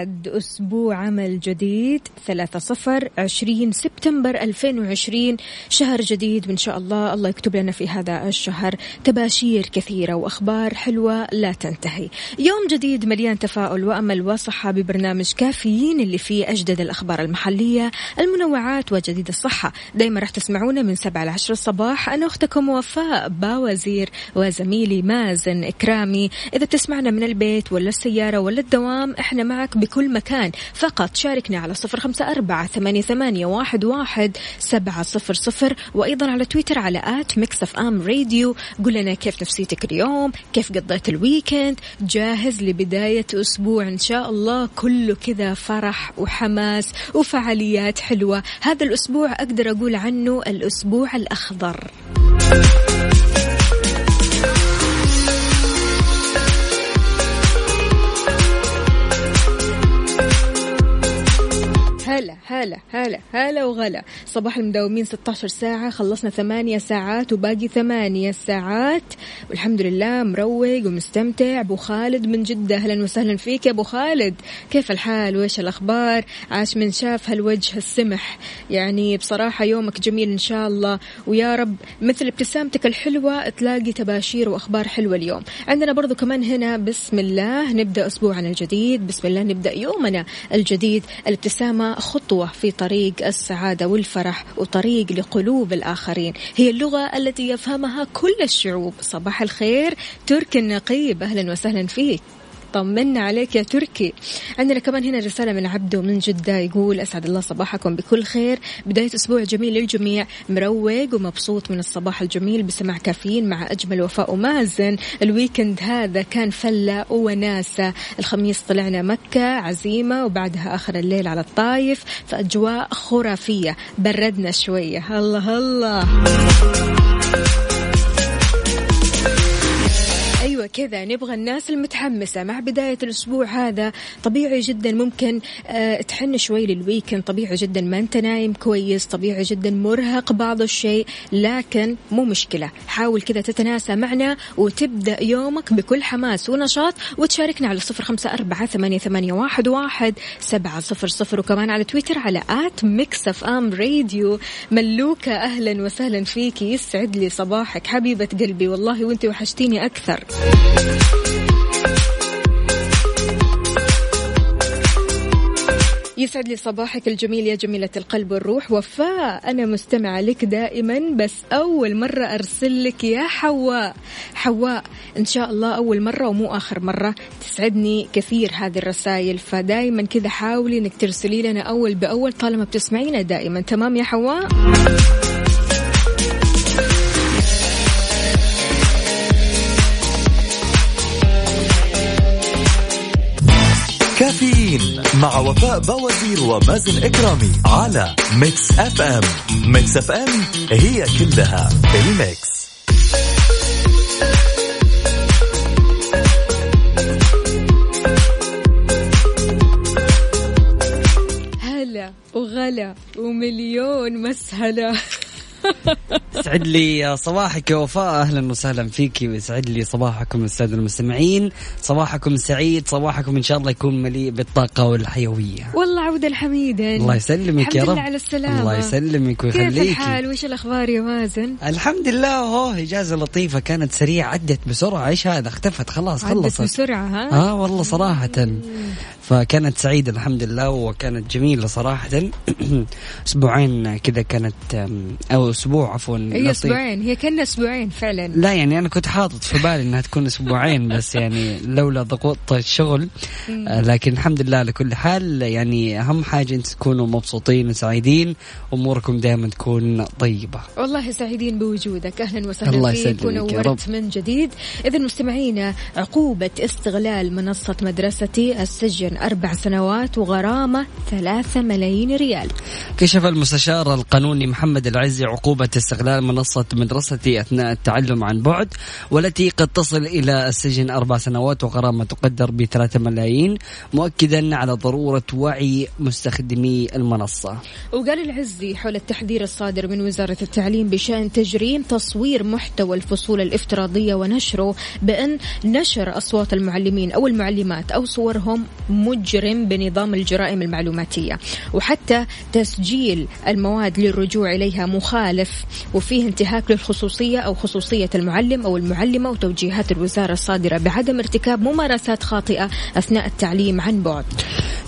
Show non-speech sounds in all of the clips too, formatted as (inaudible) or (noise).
الأحد أسبوع عمل جديد 3 صفر 20 سبتمبر 2020 شهر جديد وإن شاء الله. الله يكتب لنا في هذا الشهر تباشير كثيرة وأخبار حلوة لا تنتهي. يوم جديد مليان تفاؤل وأمل وصحة ببرنامج كافيين اللي فيه أجدد الأخبار المحلية المنوعات وجديد الصحة. دايما راح تسمعونا من 7 ل 10 الصباح. أنا أختكم وفاء باوزير وزميلي مازن إكرامي. إذا بتسمعنا من البيت ولا السيارة ولا الدوام إحنا معك بكل مكان. فقط شاركنا على صفر خمسة أربعة ثمانية, ثمانية واحد, واحد سبعة صفر صفر وأيضا على تويتر على at Mix FM Radio. قول لنا كيف نفسيتك اليوم؟ كيف قضيت الويكند؟ جاهز لبداية أسبوع إن شاء الله. كله كذا فرح وحماس وفعاليات حلوة. هذا الأسبوع أقدر أقول عنه الأسبوع الأخضر. هلا هلا هلا وغلا. صباح المداومين 16 ساعة خلصنا ثمانية ساعات وباقي ثمانية ساعات. والحمد لله مروق ومستمتع. أبو خالد من جدة أهلا وسهلا فيك يا أبو خالد. كيف الحال؟ وإيش الأخبار؟ عاش من شاف هالوجه السمح. يعني بصراحة يومك جميل إن شاء الله. ويا رب مثل ابتسامتك الحلوة تلاقي تباشير وأخبار حلوة اليوم. عندنا برضو كمان هنا بسم الله نبدأ أسبوعنا الجديد. بسم الله نبدأ يومنا الجديد. الابتسامة خطوة في طريق السعادة والفرح وطريق لقلوب الآخرين. هي اللغة التي يفهمها كل الشعوب. صباح الخير تركي النقيب. أهلا وسهلا فيك. طمنا عليك يا تركي. عندنا كمان هنا رسالة من عبده من جدة يقول أسعد الله صباحكم بكل خير. بداية أسبوع جميل للجميع. مروق ومبسوط من الصباح الجميل بسمع كافيين مع أجمل وفاء ومازن. الويكند هذا كان فلة وناسة. الخميس طلعنا مكة عزيمة وبعدها آخر الليل على الطايف. فأجواء خرافية. بردنا شوية. الله الله. أيوه كذا نبغى الناس المتحمسة. مع بداية الأسبوع هذا طبيعي جدا ممكن آه تحن شوي لل weekend. طبيعي جدا ما أنت نايم كويس طبيعي جدا مرهق بعض الشيء لكن مو مشكلة. حاول كذا تتناسى معنا وتبدأ يومك بكل حماس ونشاط وتشاركنا على صفر خمسة أربعة ثمانية, ثمانية واحد, واحد سبعة صفر صفر. وكمان على تويتر على at Mix FM Radio. ملوكة أهلا وسهلا فيكي يسعد لي صباحك حبيبة قلبي. والله وأنت وحشتيني أكثر. يسعد لي صباحك الجميل يا جميلة القلب والروح. وفاء أنا مستمعة لك دائما بس أول مرة أرسل لك يا حواء. حواء إن شاء الله أول مرة ومو آخر مرة تسعدني كثير هذه الرسائل. فدائما كذا حاولي إنك ترسلي لنا أول بأول طالما بتسمعينا دائما. تمام يا حواء؟ كافيين مع وفاء باوزير ومازن إكرامي على Mix FM. Mix FM هي كلها ال Mix. هلا وغلا ومليون مسهلة يسعد لي صباحك يا وفاء. أهلا وسهلا فيك. ويسعد لي صباحكم الساده المستمعين. صباحكم سعيد. صباحكم إن شاء الله يكون مليء بالطاقة والحيوية. والله عودا حميدا الله يسلمك يا رب الحمد لله على السلامة. الله يسلمك ويخليك. كيف الحال؟ وش الأخبار يا مازن؟ الحمد لله. هو إجازة لطيفة كانت سريعة عدت بسرعة. إيش هذا؟ اختفت خلاص عدت خلصت. بسرعة ها؟ آه والله صراحة. فكانت سعيدة الحمد لله وكانت جميلة صراحة. (clears throat) أسبوعين كذا كانت أو أسبوع عفوا هي لطيف. أسبوعين هي كنا أسبوعين فعلا. لا يعني أنا كنت حاطط في بالي إنها تكون أسبوعين بس يعني لولا ضغوط الشغل. آه، لكن الحمد لله على كل حال يعني أهم حاجة أنت تكونوا مبسوطين وسعيدين أموركم دائما تكون طيبة. والله سعيدين بوجودك. أهلا وسهلا الله فيك ونورت. من جديد. اذا مستمعينا عقوبة استغلال منصة مدرستي السجن أربع سنوات وغرامة ثلاثة ملايين ريال. كشف المستشار القانوني محمد العزي عقوبة استغلال منصة مدرستي أثناء التعلم عن بعد والتي قد تصل إلى السجن أربع سنوات وغرامة تقدر بثلاثة ملايين مؤكدا على ضرورة وعي مستخدمي المنصة. وقال العزي حول التحذير الصادر من وزارة التعليم بشأن تجريم تصوير محتوى الفصول الافتراضية ونشره بأن نشر أصوات المعلمين أو المعلمات أو صورهم مجرم بنظام الجرائم المعلوماتية. وحتى تسجيل المواد للرجوع إليها مخالف وفيه انتهاك للخصوصية أو خصوصية المعلم أو المعلمة وتوجيهات الوزارة الصادرة بعدم ارتكاب ممارسات خاطئة أثناء التعليم عن بعد.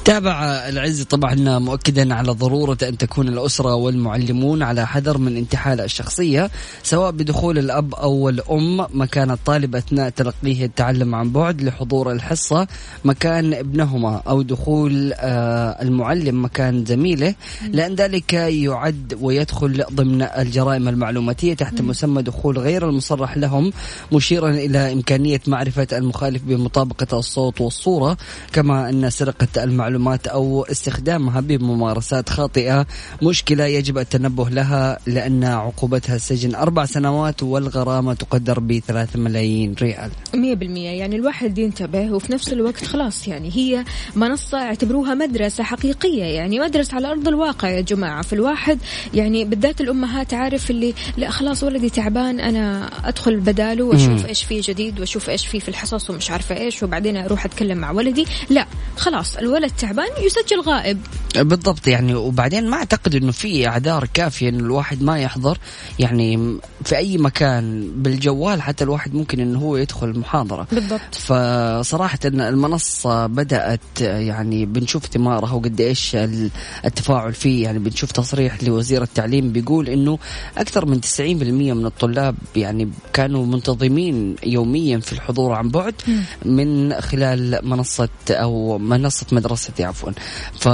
تابع العز طبعا مؤكدا على ضرورة أن تكون الأسرة والمعلمون على حذر من انتحال الشخصية سواء بدخول الأب أو الأم مكان الطالب أثناء تلقيه التعلم عن بعد لحضور الحصة مكان ابنهما أو دخول آه، المعلم مكان زميله لأن ذلك يعد ويدخل ضمن الجرائم المعلوماتية تحت مسمى دخول غير المصرح لهم مشيرا إلى إمكانية معرفة المخالف بمطابقة الصوت والصورة كما أن سرقة المعلومات أو استخدامها بممارسات خاطئة مشكلة يجب التنبه لها لأن عقوبتها السجن أربع سنوات والغرامة تقدر بثلاث ملايين ريال. مية بالمية. يعني الواحد ينتبه وفي نفس الوقت خلاص يعني هي منصة اعتبروها مدرسة حقيقية يعني مدرسة على أرض الواقع يا جماعة. في الواحد يعني بالذات الأمهات عارف اللي لا خلاص ولدي تعبان أنا أدخل بداله وأشوف إيش فيه جديد وأشوف إيش فيه في الحصص ومش عارفة إيش وبعدين أروح أتكلم مع ولدي. لا خلاص الولد تعبان يسجل غائب. بالضبط يعني. وبعدين ما أعتقد إنه في أعذار كافية انه الواحد ما يحضر يعني في أي مكان بالجوال حتى الواحد ممكن إنه هو يدخل المحاضرة. بالضبط. فصراحة المنصة بدأت يعني بنشوف ثمارها وقد إيش ال- التفاعل فيه. يعني بنشوف تصريح لوزير التعليم بيقول إنه أكثر من 90% من الطلاب يعني كانوا منتظمين يوميا في الحضور عن بعد من خلال منصة أو منصة مدرستي عفوا. ف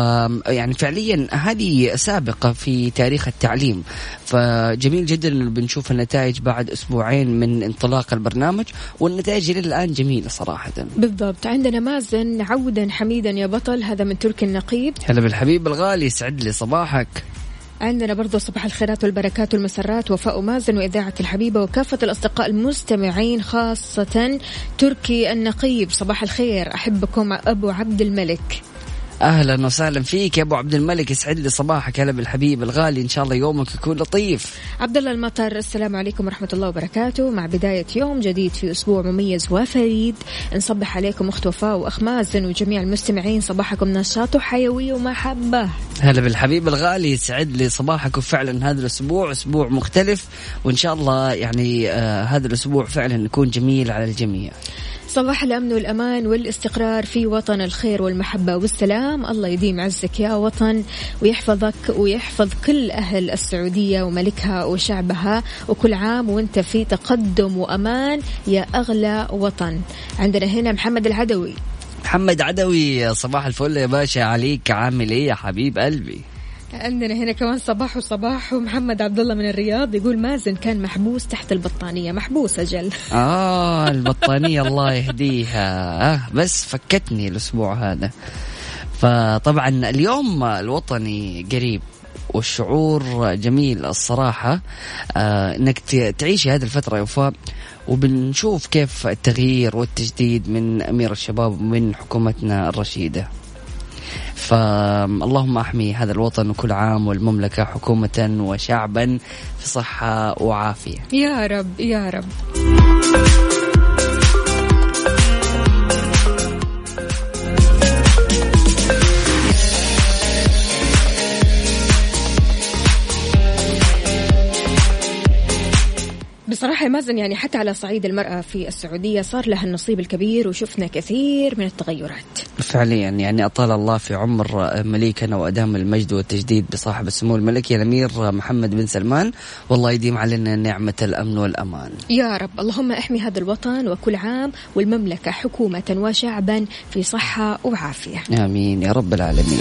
يعني فعليا هذه سابقة في تاريخ التعليم. فجميل جدا بنشوف النتائج بعد أسبوعين من انطلاق البرنامج والنتائج إلى الآن جميلة صراحة. بالضبط. عندنا مازن عودا حميدا يا بطل هذا من تركي النقيب. هلا بالحبيب الغالي يسعد لي صباحك. عندنا برضو صباح الخيرات والبركات والمسرات وفاء مازن وإذاعة الحبيبة وكافة الأصدقاء المستمعين خاصة تركي النقيب. صباح الخير أحبكم أبو عبد الملك. أهلا وسهلا فيك يا أبو عبد الملك يسعد لي صباحك هلا بالحبيب الغالي. إن شاء الله يومك يكون لطيف. عبد الله المطر السلام عليكم ورحمة الله وبركاته. مع بداية يوم جديد في أسبوع مميز وفريد نصبح عليكم أخت وفاء وأخ مازن وجميع المستمعين. صباحكم نشاط وحيوية ومحبة. هلا بالحبيب الغالي يسعد لي صباحك. وفعلا هذا الأسبوع أسبوع مختلف وإن شاء الله يعني آه هذا الأسبوع فعلا يكون جميل على الجميع. صباح الأمن والأمان والاستقرار في وطن الخير والمحبة والسلام. الله يديم عزك يا وطن ويحفظك ويحفظ كل أهل السعودية وملكها وشعبها. وكل عام وانت في تقدم وأمان يا أغلى وطن. عندنا هنا محمد العدوي. محمد عدوي صباح الفل يا باشا. عليك عامل إيه يا حبيب قلبي؟ عندنا هنا كمان صباح وصباح ومحمد عبد الله من الرياض يقول مازن كان محبوس تحت البطانية محبوس أجل. آه البطانية الله يهديها. آه بس فكتني الأسبوع هذا. فطبعا اليوم الوطني قريب والشعور جميل الصراحة. آه إنك تعيشي هذه الفترة وفاء وبنشوف كيف التغيير والتجديد من أمير الشباب ومن حكومتنا الرشيدة. فاللهم أحمي هذا الوطن وكل عام والمملكة حكومة وشعبا في صحة وعافية. يا رب يا رب. بصراحة مازن يعني حتى على صعيد المرأة في السعودية صار لها النصيب الكبير وشفنا كثير من التغيرات. فعليا يعني أطال الله في عمر مليكنا وأدام المجد والتجديد بصاحب السمو الملكي الأمير محمد بن سلمان. والله يديم علينا نعمة الأمن والأمان. يا رب اللهم أحمي هذا الوطن وكل عام والمملكة حكومة وشعبا في صحة وعافية. آمين يا رب العالمين.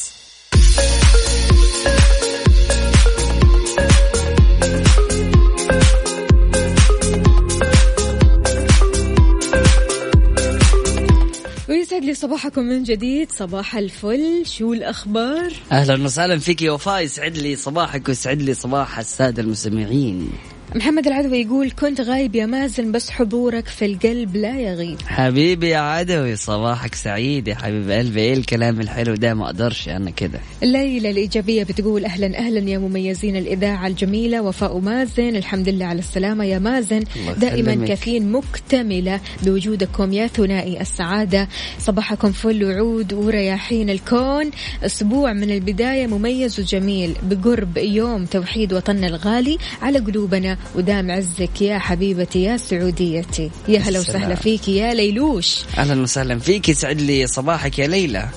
ويسعد لي صباحكم من جديد. صباح الفل. شو الأخبار؟ أهلا وسهلا فيك يا وفاء يسعد لي صباحك ويسعد لي صباح السادة المستمعين. محمد العدوي يقول كنت غايب يا مازن بس حضورك في القلب لا يغيب. حبيبي يا عدوي صباحك سعيد يا حبيب قلبي. إيه الكلام الحلو ده؟ ما أقدرش أنا كده. ليلى الإيجابية بتقول أهلا أهلا يا مميزين الإذاعة الجميلة وفاء مازن. الحمد لله على السلامة يا مازن. دائما. كافيين مكتملة بوجودكم. يا ثنائي السعادة. صباحكم فل وعود ورياحين الكون. أسبوع من البداية مميز وجميل. بقرب يوم توحيد وطننا الغالي. على قلوبنا ودام عزك يا حبيبتي يا سعوديتي. يا هلا. وسهلا فيك يا ليلوش. أهلا وسهلا فيك يسعد لي صباحك يا ليلى.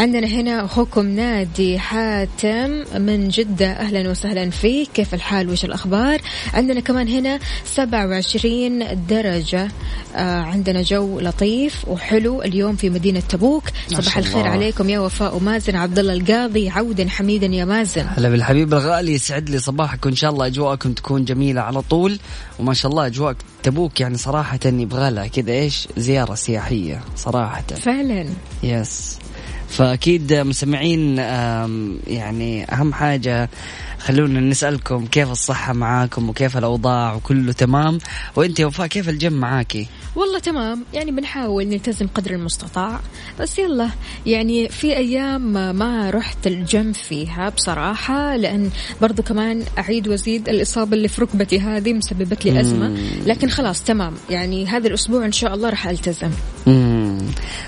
عندنا هنا أخوكم نادي حاتم من جدة. أهلا وسهلا فيك. كيف الحال؟ وش الأخبار؟ عندنا كمان هنا 27 درجة. آه عندنا جو لطيف وحلو اليوم في مدينة تبوك. صباح الخير الله. عليكم يا وفاء ومازن عبد الله القاضي. عودا حميدا يا مازن. هلا بالحبيب الغالي. يسعد لي صباحك وإن شاء الله أجواءكم تكون جميلة على طول. وما شاء الله أجواء تبوك يعني صراحة يبغى لها كذا إيش؟ زيارة سياحية صراحة. فعلا. yes فأكيد مستمعين يعني أهم حاجة خلونا نسألكم كيف الصحة معاكم وكيف الأوضاع وكله تمام؟ وأنت وفاء كيف الجم معاكي؟ والله تمام. يعني بنحاول نلتزم قدر المستطاع. بس يلا يعني في أيام ما رحت الجيم فيها بصراحة لأن برضو كمان أعيد وأزيد الإصابة اللي في ركبتي هذه مسببت لي أزمة. لكن خلاص تمام. يعني هذا الأسبوع إن شاء الله راح ألتزم. مم.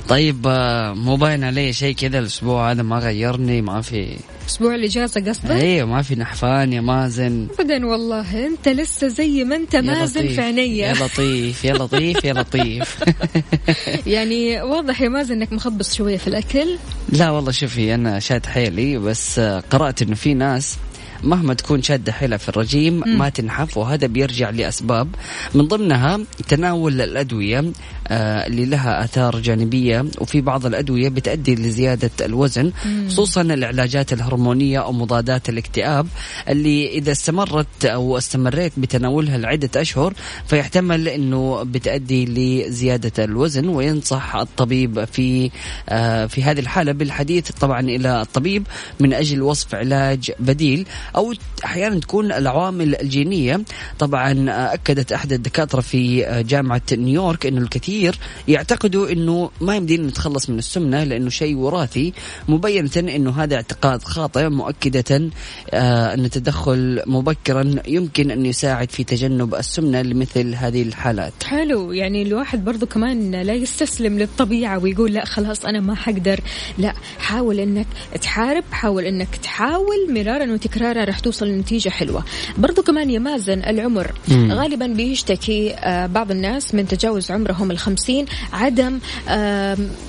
طيب آه، مو باين علي شيء كذا الأسبوع هذا ما غيرني؟ ما في أسبوع الإجازة قصدك؟ أيوه ما في نحفان يا مازن. أبدا والله. أنت لسه زي ما يا مازن في عيني. يا لطيف يا لطيف يا لطيف. (laughs) يعني واضح يا مازن إنك مخبص شوية في الأكل. لا والله شوفي أنا شاد حيلي بس آه، قرأت إنه في ناس مهما تكون شادة حيلها في الرجيم ما تنحف وهذا بيرجع لأسباب. من ضمنها تناول الأدوية آه، اللي لها آثار جانبية وفي بعض الأدوية بتؤدي لزيادة الوزن خصوصا العلاجات الهرمونية أو مضادات الاكتئاب اللي إذا استمرت أو استمريت بتناولها لعدة أشهر فيحتمل أنه بتؤدي لزيادة الوزن وينصح الطبيب في آه، في هذه الحالة بالحديث طبعا إلى الطبيب من أجل وصف علاج بديل. أو أحيانا تكون العوامل الجينية. طبعا آه، أكدت أحد الدكاترة في آه، جامعة نيويورك أنه الكثير يعتقدوا أنه ما يمدينا نتخلص من السمنة لأنه شيء وراثي. مبينة أنه هذا اعتقاد خاطئ مؤكدة آه، أن التدخل مبكرا يمكن أن يساعد في تجنب السمنة لمثل هذه الحالات. حلو. يعني الواحد برضو كمان لا يستسلم للطبيعة ويقول لا خلاص أنا ما حقدر. لا حاول أنك تحارب حاول أنك تحاول مرارا وتكرارا رح توصل لنتيجة حلوة. برضو كمان يا مازن العمر مم. غالبا بيشتكي آه، بعض الناس من تجاوز عمرهم الخمسين عدم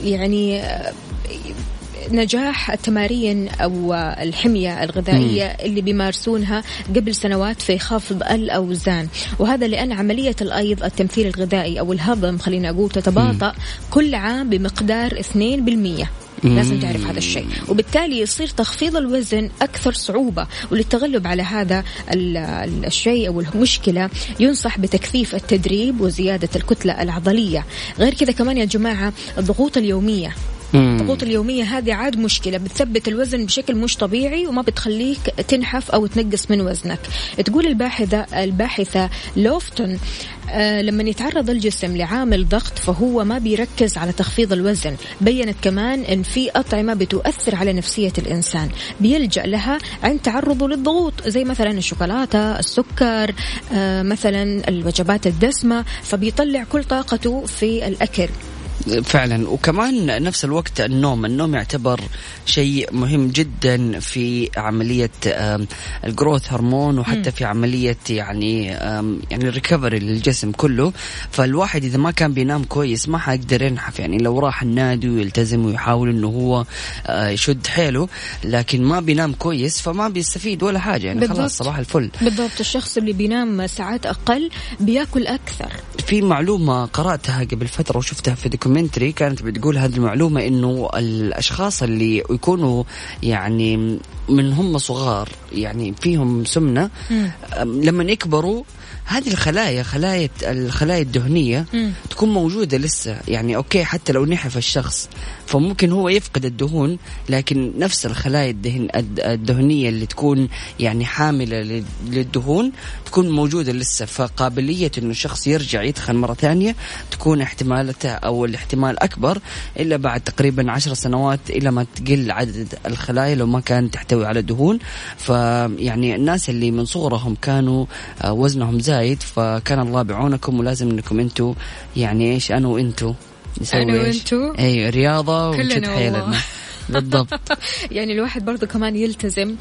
يعني نجاح التمارين أو الحمية الغذائية اللي بيمارسونها قبل سنوات في خفض الأوزان. وهذا لأن عملية الأيض التمثيل الغذائي أو الهضم خلينا أقول تتباطأ كل عام بمقدار 2% لازم تعرف هذا الشيء. وبالتالي يصير تخفيض الوزن أكثر صعوبة. وللتغلب على هذا ال- ال- الشيء أو المشكلة ينصح بتكثيف التدريب وزيادة الكتلة العضلية. غير كذا كمان يا جماعة الضغوط اليومية. الضغوط اليومية هذه عاد مشكلة بتثبت الوزن بشكل مش طبيعي وما بتخليك تنحف أو تنقص من وزنك. تقول الباحثة الباحثة لوفتون آه لما يتعرض الجسم لعامل ضغط فهو ما بيركز على تخفيض الوزن. بينت كمان إن في أطعمة بتؤثر على نفسية الإنسان. بيلجأ لها عند تعرضه للضغوط زي مثلا الشوكولاتة السكر آه مثلا الوجبات الدسمة فبيطلع كل طاقته في الأكل. فعلا. وكمان نفس الوقت النوم. النوم يعتبر شيء مهم جدا في عملية ال growth hormone وحتى في عملية يعني يعني ال recovery للجسم كله. فالواحد إذا ما كان بينام كويس ما حيقدر ينحف. يعني لو راح النادي ويلتزم ويحاول إنه هو آه، يشد حيله لكن ما بينام كويس فما بيستفيد ولا حاجة. يعني بالضبط. خلاص صباح الفل. بالضبط. الشخص اللي بينام ساعات أقل بياكل أكثر. في معلومة قرأتها قبل فترة وشفتها في documentary كانت بتقول هذه المعلومة إنه الأشخاص اللي يكونوا يعني من هم صغار يعني فيهم سمنة لما يكبروا هذه الخلايا خلايا الخلايا الدهنية مم. تكون موجودة لسه يعني أوكي حتى لو نحف الشخص فممكن هو يفقد الدهون لكن نفس الخلايا الدهن الد- الدهنية اللي تكون يعني حاملة لل- للدهون تكون موجودة لسه. فقابلية إنه الشخص يرجع يتخن مرة ثانية تكون احتمالته أو الاحتمال أكبر إلا بعد تقريبا عشر سنوات إلى ما تقل عدد الخلايا لو ما كانت تحتوي على دهون. فيعني الناس اللي من صغرهم كانوا آه، وزنهم زايد فكان الله بعونكم ولازم إنكم أنتم يعني إيش أنا وأنتم نسوي أنا إيش؟ وإنتو؟ أيوه رياضة ونشد حيلنا. بالضبط. (laughs) يعني الواحد برضه كمان يلتزم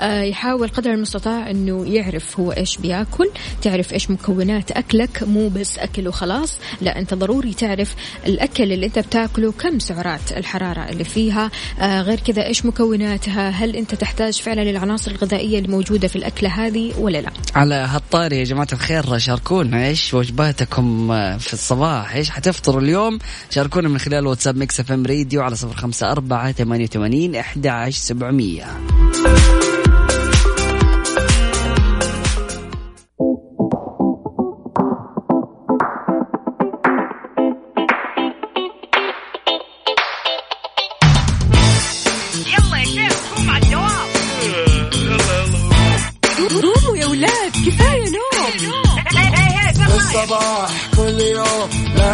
آه، يحاول قدر المستطاع إنه يعرف هو إيش بيأكل تعرف إيش مكونات أكلك مو بس أكل وخلاص لا أنت ضروري تعرف الأكل اللي أنت بتاكله كم سعرات الحرارة اللي فيها آه، غير كذا إيش مكوناتها هل أنت تحتاج فعلا للعناصر الغذائية اللي موجوده في الأكلة هذه ولا لا؟ على هالطاري يا جماعة الخير شاركونا إيش وجباتكم في الصباح إيش حتفطروا اليوم؟ شاركونا من خلال واتساب Mix FM Radio على صفر خمسة أربعة ثمانية وثمانين أحد عشر سبعمية قوموا يا ولاد كفاية نوم. الصباح كل يوم.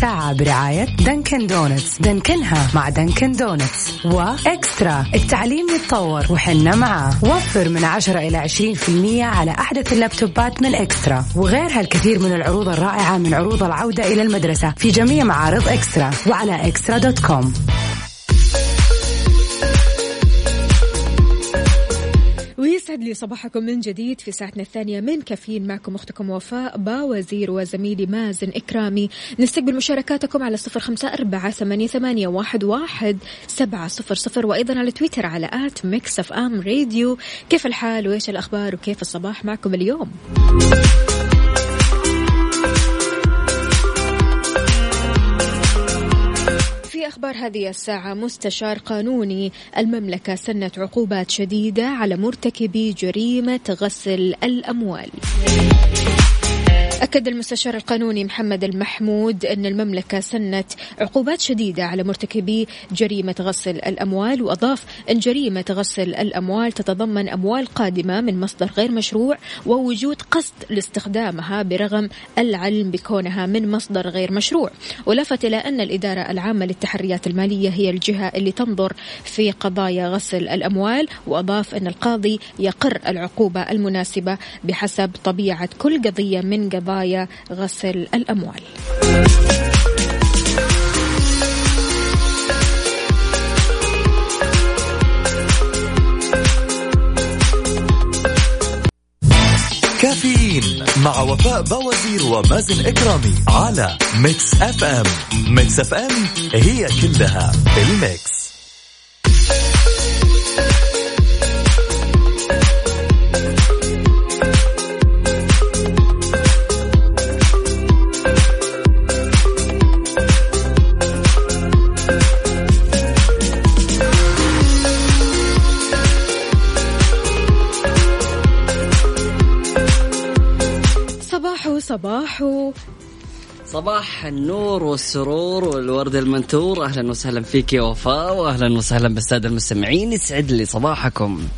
الساعة برعاية Dunkin' Donuts. دنكنها مع Dunkin' Donuts. و eXtra. التعليم يتطور وحنا معاه. وفر من 10 إلى 20% على أحدث اللابتوبات من eXtra. وغيرها الكثير من العروض الرائعة من عروض العودة إلى المدرسة في جميع معارض eXtra. وعلى eXtra dot com. ويسعد لي صباحكم من جديد في ساعتنا الثانية من كافيين معكم أختكم وفاء باوزير وزميلي مازن إكرامي. نستقبل مشاركاتكم على صفر خمسة أربعة ثمانية, واحد سبعة صفر صفر وأيضا على تويتر على at Mix FM Radio. كيف الحال؟ وإيش الأخبار؟ وكيف الصباح معكم اليوم؟ أخبار هذه الساعة مستشار قانوني. المملكة سنت عقوبات شديدة على مرتكبي جريمة غسل الأموال. أكد المستشار القانوني محمد المحمود أن المملكة سنت عقوبات شديدة على مرتكبي جريمة غسل الأموال وأضاف أن جريمة غسل الأموال تتضمن أموال قادمة من مصدر غير مشروع ووجود قصد لاستخدامها برغم العلم بكونها من مصدر غير مشروع. ولفت إلى أن الإدارة العامة للتحريات المالية هي الجهة اللي تنظر في قضايا غسل الأموال وأضاف أن القاضي يقر العقوبة المناسبة بحسب طبيعة كل قضية من قضايا قضايا غسل الأموال. كافيين مع وفاء باوزير ومازن إكرامي على Mix FM. ميكس أف أم هي كلها بالميكس صباح النور والسرور والورد المنثور. أهلا وسهلا فيك يا وفاء واهلا وسهلا بالسادة المستمعين. يسعد لي صباحكم.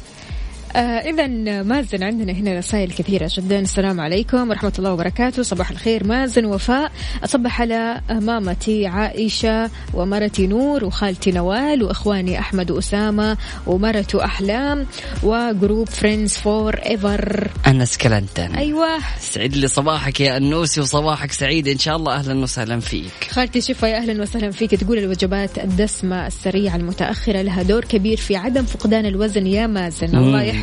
آه إذا مازن عندنا هنا رسائل كثيرة جدا. السلام عليكم ورحمة الله وبركاته. صباح الخير مازن. وفاء أصبح على مامتي عائشة ومرتي نور وخالتي نوال وإخواني أحمد وأسامة ومرته أحلام و group friends forever. أنس كلنتن. أيوة. سعد لي صباحك يا أنوسي وصباحك سعيد. إن شاء الله أهلا وسهلا فيك. خالتي شفا يا أهلا وسهلا فيك. تقول الوجبات الدسمة السريعة المتأخرة لها دور كبير في عدم فقدان الوزن يا مازن. الله يحفظك.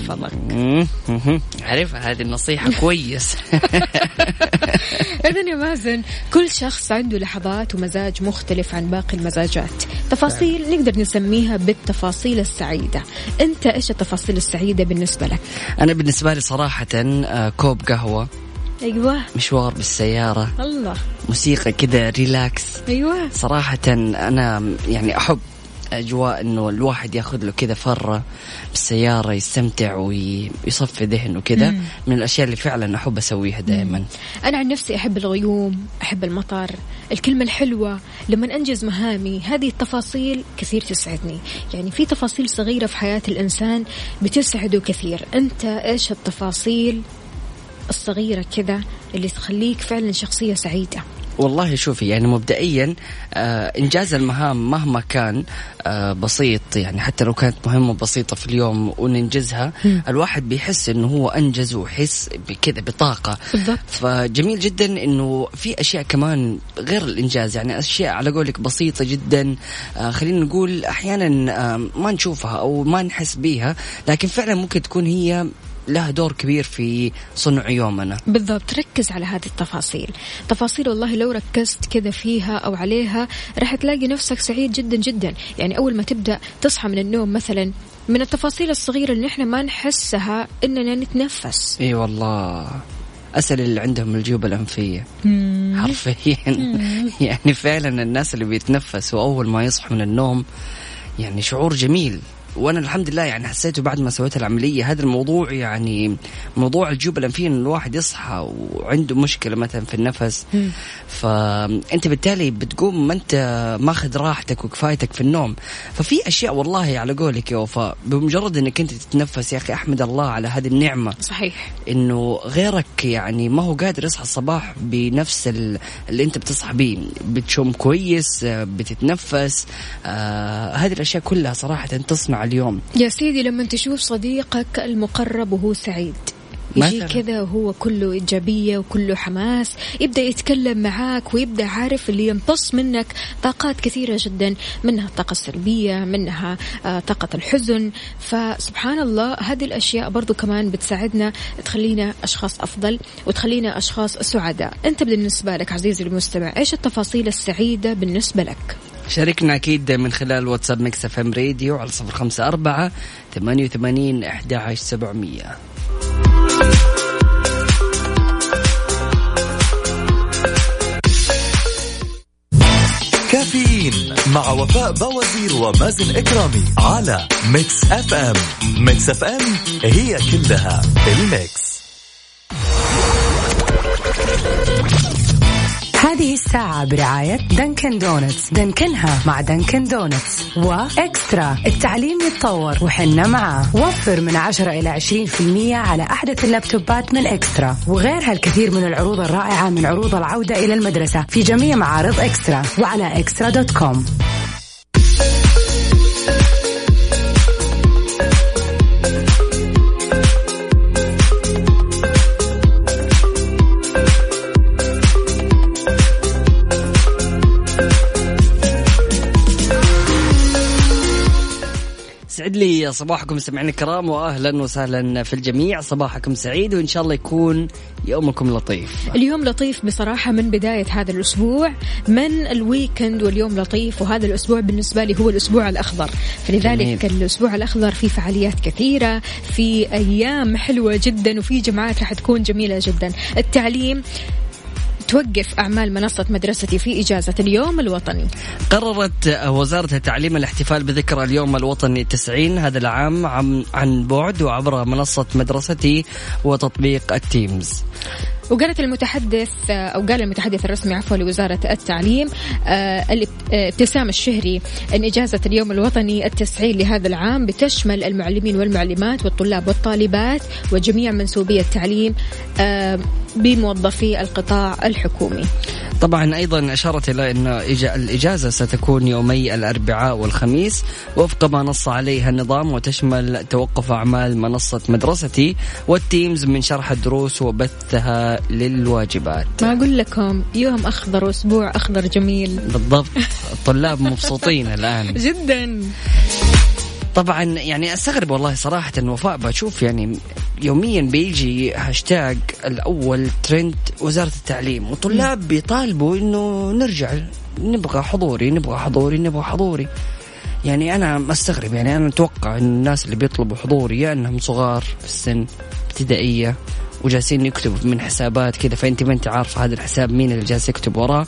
مم، مم. عارفها هذه النصيحة كويس. (laughs) اذا يا مازن كل شخص عنده لحظات ومزاج مختلف عن باقي المزاجات. تفاصيل نقدر نسميها بالتفاصيل السعيدة. أنت إيش التفاصيل السعيدة بالنسبة لك؟ أنا بالنسبة لي صراحة آه، كوب قهوة. أيوه. مشوار بالسيارة. الله. موسيقى كذا ريلاكس. أيوه. صراحة أنا يعني أحب أجواء إنه الواحد ياخذ له كذا فرة بالسيارة يستمتع ويصفي ذهنه كذا من الأشياء اللي فعلا أحب أسويها دائما. أنا عن نفسي أحب الغيوم أحب المطر الكلمة الحلوة. لما أنجز مهامي هذه التفاصيل كثير تسعدني. يعني في تفاصيل صغيرة في حياة الإنسان بتسعده كثير. أنت إيش التفاصيل الصغيرة كذا اللي تخليك فعلا شخصية سعيدة؟ والله شوفي يعني مبدئيا آه إنجاز المهام مهما كان آه بسيط يعني حتى لو كانت مهمة بسيطة في اليوم وننجزها الواحد بيحس إنه هو أنجز ويحس بكذا بطاقة بالضبط. فجميل جدا إنه في أشياء كمان غير الإنجاز يعني أشياء على قولك بسيطة جدا آه خلينا نقول أحيانا آه ما نشوفها أو ما نحس بيها لكن فعلا ممكن تكون هي لها دور كبير في صنع يومنا. بالضبط ركز على هذه التفاصيل. تفاصيل والله لو ركزت كذا فيها أو عليها راح تلاقي نفسك سعيد جدا جدا. يعني أول ما تبدأ تصحى من النوم مثلا من التفاصيل الصغيرة اللي إحنا ما نحسها إننا نتنفس. إي والله. أسأل اللي عندهم الجيوب الأنفية. حرفيا. (laughs) يعني فعلا الناس اللي بيتنفسوا أول ما يصحوا من النوم يعني شعور جميل. وأنا الحمد لله يعني حسيته بعد ما سويت العملية. هذا الموضوع يعني موضوع الجيوب الانفيه إن الواحد يصحى وعنده مشكلة مثلا في النفس. فانت بالتالي بتقوم ما أنت ماخذ راحتك وكفايتك في النوم. ففي أشياء والله على قولك يا وفاء بمجرد إنك أنت تتنفس يا أخي أحمد الله على هذه النعمة. صحيح. إنه غيرك يعني ما هو قادر يصحى الصباح بنفس ال- اللي أنت بتصحى بيه. بتشم كويس بتتنفس. آه هذه الأشياء كلها صراحة تصنع اليوم. يا سيدي لما تشوف صديقك المقرب وهو سعيد يجي. كذا وهو كله إيجابية وكله حماس يبدأ يتكلم معاك ويبدأ عارف اللي يمتص منك طاقات كثيرة جدا منها الطاقة السلبية منها آه، طاقة الحزن. فسبحان الله هذه الأشياء برضو كمان بتساعدنا تخلينا أشخاص أفضل وتخلينا أشخاص سعداء. أنت بالنسبة لك عزيزي المستمع إيش التفاصيل السعيدة بالنسبة لك؟ شاركنا أكيد من خلال واتساب Mix FM Radio على صفر خمسة أربعة ثمانية وثمانين أحد عشر سبعمية. كافيين مع وفاء باوزير ومازن إكرامي على Mix FM. Mix FM هي كلها ال mix. هذه الساعة برعاية Dunkin' Donuts دنكنها مع Dunkin' Donuts و eXtra. التعليم يتطور وحنا معاه. وفر من 10 إلى 20% على أحدث اللابتوبات من eXtra. وغيرها الكثير من العروض الرائعة من عروض العودة إلى المدرسة في جميع معارض eXtra. وعلى eXtra dot com. يسعد لي صباحكم مستمعينا الكرام واهلا وسهلا في الجميع. صباحكم سعيد وإن شاء الله يكون يومكم لطيف. اليوم لطيف بصراحة من بداية هذا الأسبوع من الويكند واليوم لطيف وهذا الأسبوع بالنسبة لي هو الأسبوع الأخضر. فلذلك جميل. الأسبوع الأخضر فيه فعاليات كثيرة في أيام حلوة جدا وفي جمعات راح تكون جميلة جدا. التعليم توقف أعمال منصة مدرستي في إجازة اليوم الوطني. قررت وزارة التعليم الاحتفال بذكرى اليوم الوطني التسعين هذا العام عن, بعد وعبر منصة مدرستي وتطبيق التيمز. وقالت المتحدث أو قال المتحدث الرسمي عفوا لوزارة التعليم آه، آه، ابتسام الشهري أن إجازة اليوم الوطني التسعين لهذا العام بتشمل المعلمين والمعلمات والطلاب والطالبات وجميع منسوبي التعليم آه، بموظفي القطاع الحكومي. طبعا أيضا أشارت إلى أن الإجازة ستكون يومي الأربعاء والخميس وفق ما نص عليها النظام وتشمل توقف أعمال منصة مدرستي وال Teams من شرح الدروس وبثها للواجبات. ما أقول لكم يوم أخضر واسبوع أخضر جميل. بالضبط. الطلاب مبسوطين الآن. (laughs) جدا. طبعا يعني أستغرب والله صراحة وفاء بشوف يعني يوميا بيجي هاشتاج الأول ترند وزارة التعليم وطلاب بيطالبوا إنه نرجع نبغى حضوري نبغى حضوري نبغى حضوري. يعني أنا مستغرب يعني أنا أتوقع إن الناس اللي بيطلبوا حضوري يا إنهم صغار في السن ابتدائية وجالسين يكتبوا من حسابات كذا فأنت ما أنت عارفة هذا الحساب مين اللي جالس يكتب وراه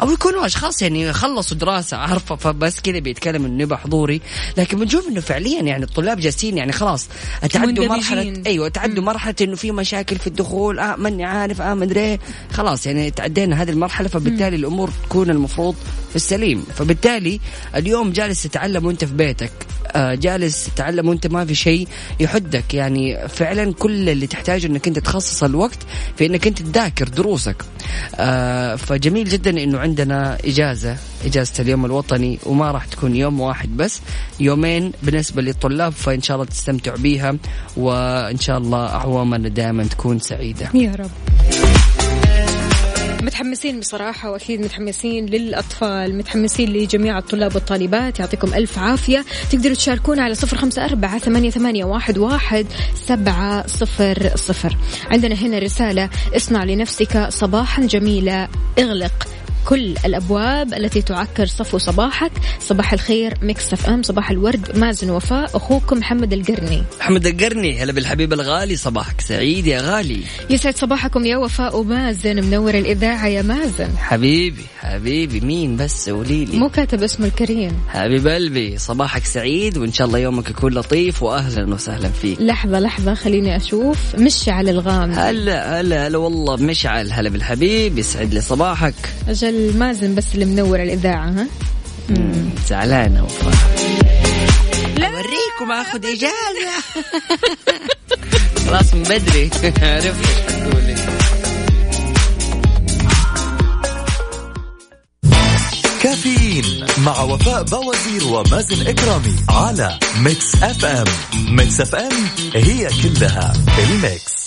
أو يكونوا أشخاص يعني خلصوا دراسة عارفة فبس كذا بيتكلم إنه يبغى حضوري لكن بنشوف إنه فعليا يعني الطلاب جالسين يعني خلاص تعدوا مندمجين. مرحلة أيوه تعدوا مرحلة إنه في مشاكل في الدخول آه ماني عارف آه مدري إيه. خلاص يعني تعدينا هذه المرحلة فبالتالي الأمور تكون المفروض في السليم فبالتالي اليوم جالس تتعلم وأنت في بيتك آه جالس تتعلم وأنت ما في شيء يحدك يعني فعلا كل اللي تحتاجه إنك أنت تخصص الوقت في إنك أنت تذاكر دروسك. آه فجميل جدا إنه عندنا إجازة إجازة اليوم الوطني وما راح تكون يوم واحد بس يومين بالنسبة للطلاب فإن شاء الله تستمتعوا بيها وإن شاء الله أعوامنا دائما تكون سعيدة. يا رب. متحمسين بصراحة وأكيد متحمسين للأطفال متحمسين لجميع الطلاب والطالبات يعطيكم ألف عافية. تقدروا تشاركونا على صفر خمسة أربعة ثمانية, ثمانية واحد, واحد سبعة صفر صفر. عندنا هنا رسالة اصنع لنفسك صباحا جميلا اغلق. كل الأبواب التي تعكر صفو صباحك. صباح الخير Mix FM صباح الورد مازن وفاء أخوكم محمد القرني. محمد القرني هلا بالحبيب الغالي صباحك سعيد يا غالي. يسعد صباحكم يا وفاء ومازن منور الإذاعة يا مازن. حبيبي حبيبي مين بس؟ قولي لي. مو كاتب اسمه الكريم. حبيب قلبي صباحك سعيد وإن شاء الله يومك يكون لطيف واهلا وسهلا فيك. لحظة لحظة خليني أشوف. مشعل الغامدي هلا هلا هلا والله مشعل. هلا بالحبيب يسعد لي صباحك. أجل مازن بس اللي منور الإذاعة ها؟ زعلانة وفاء لا! أوريكم آخذ إجازة. (laughs) خلاص من بدري. عرفت إيش حتقولي كافيين مع وفاء باوزير ومازن إكرامي على Mix FM. Mix FM هي كلها ال mix.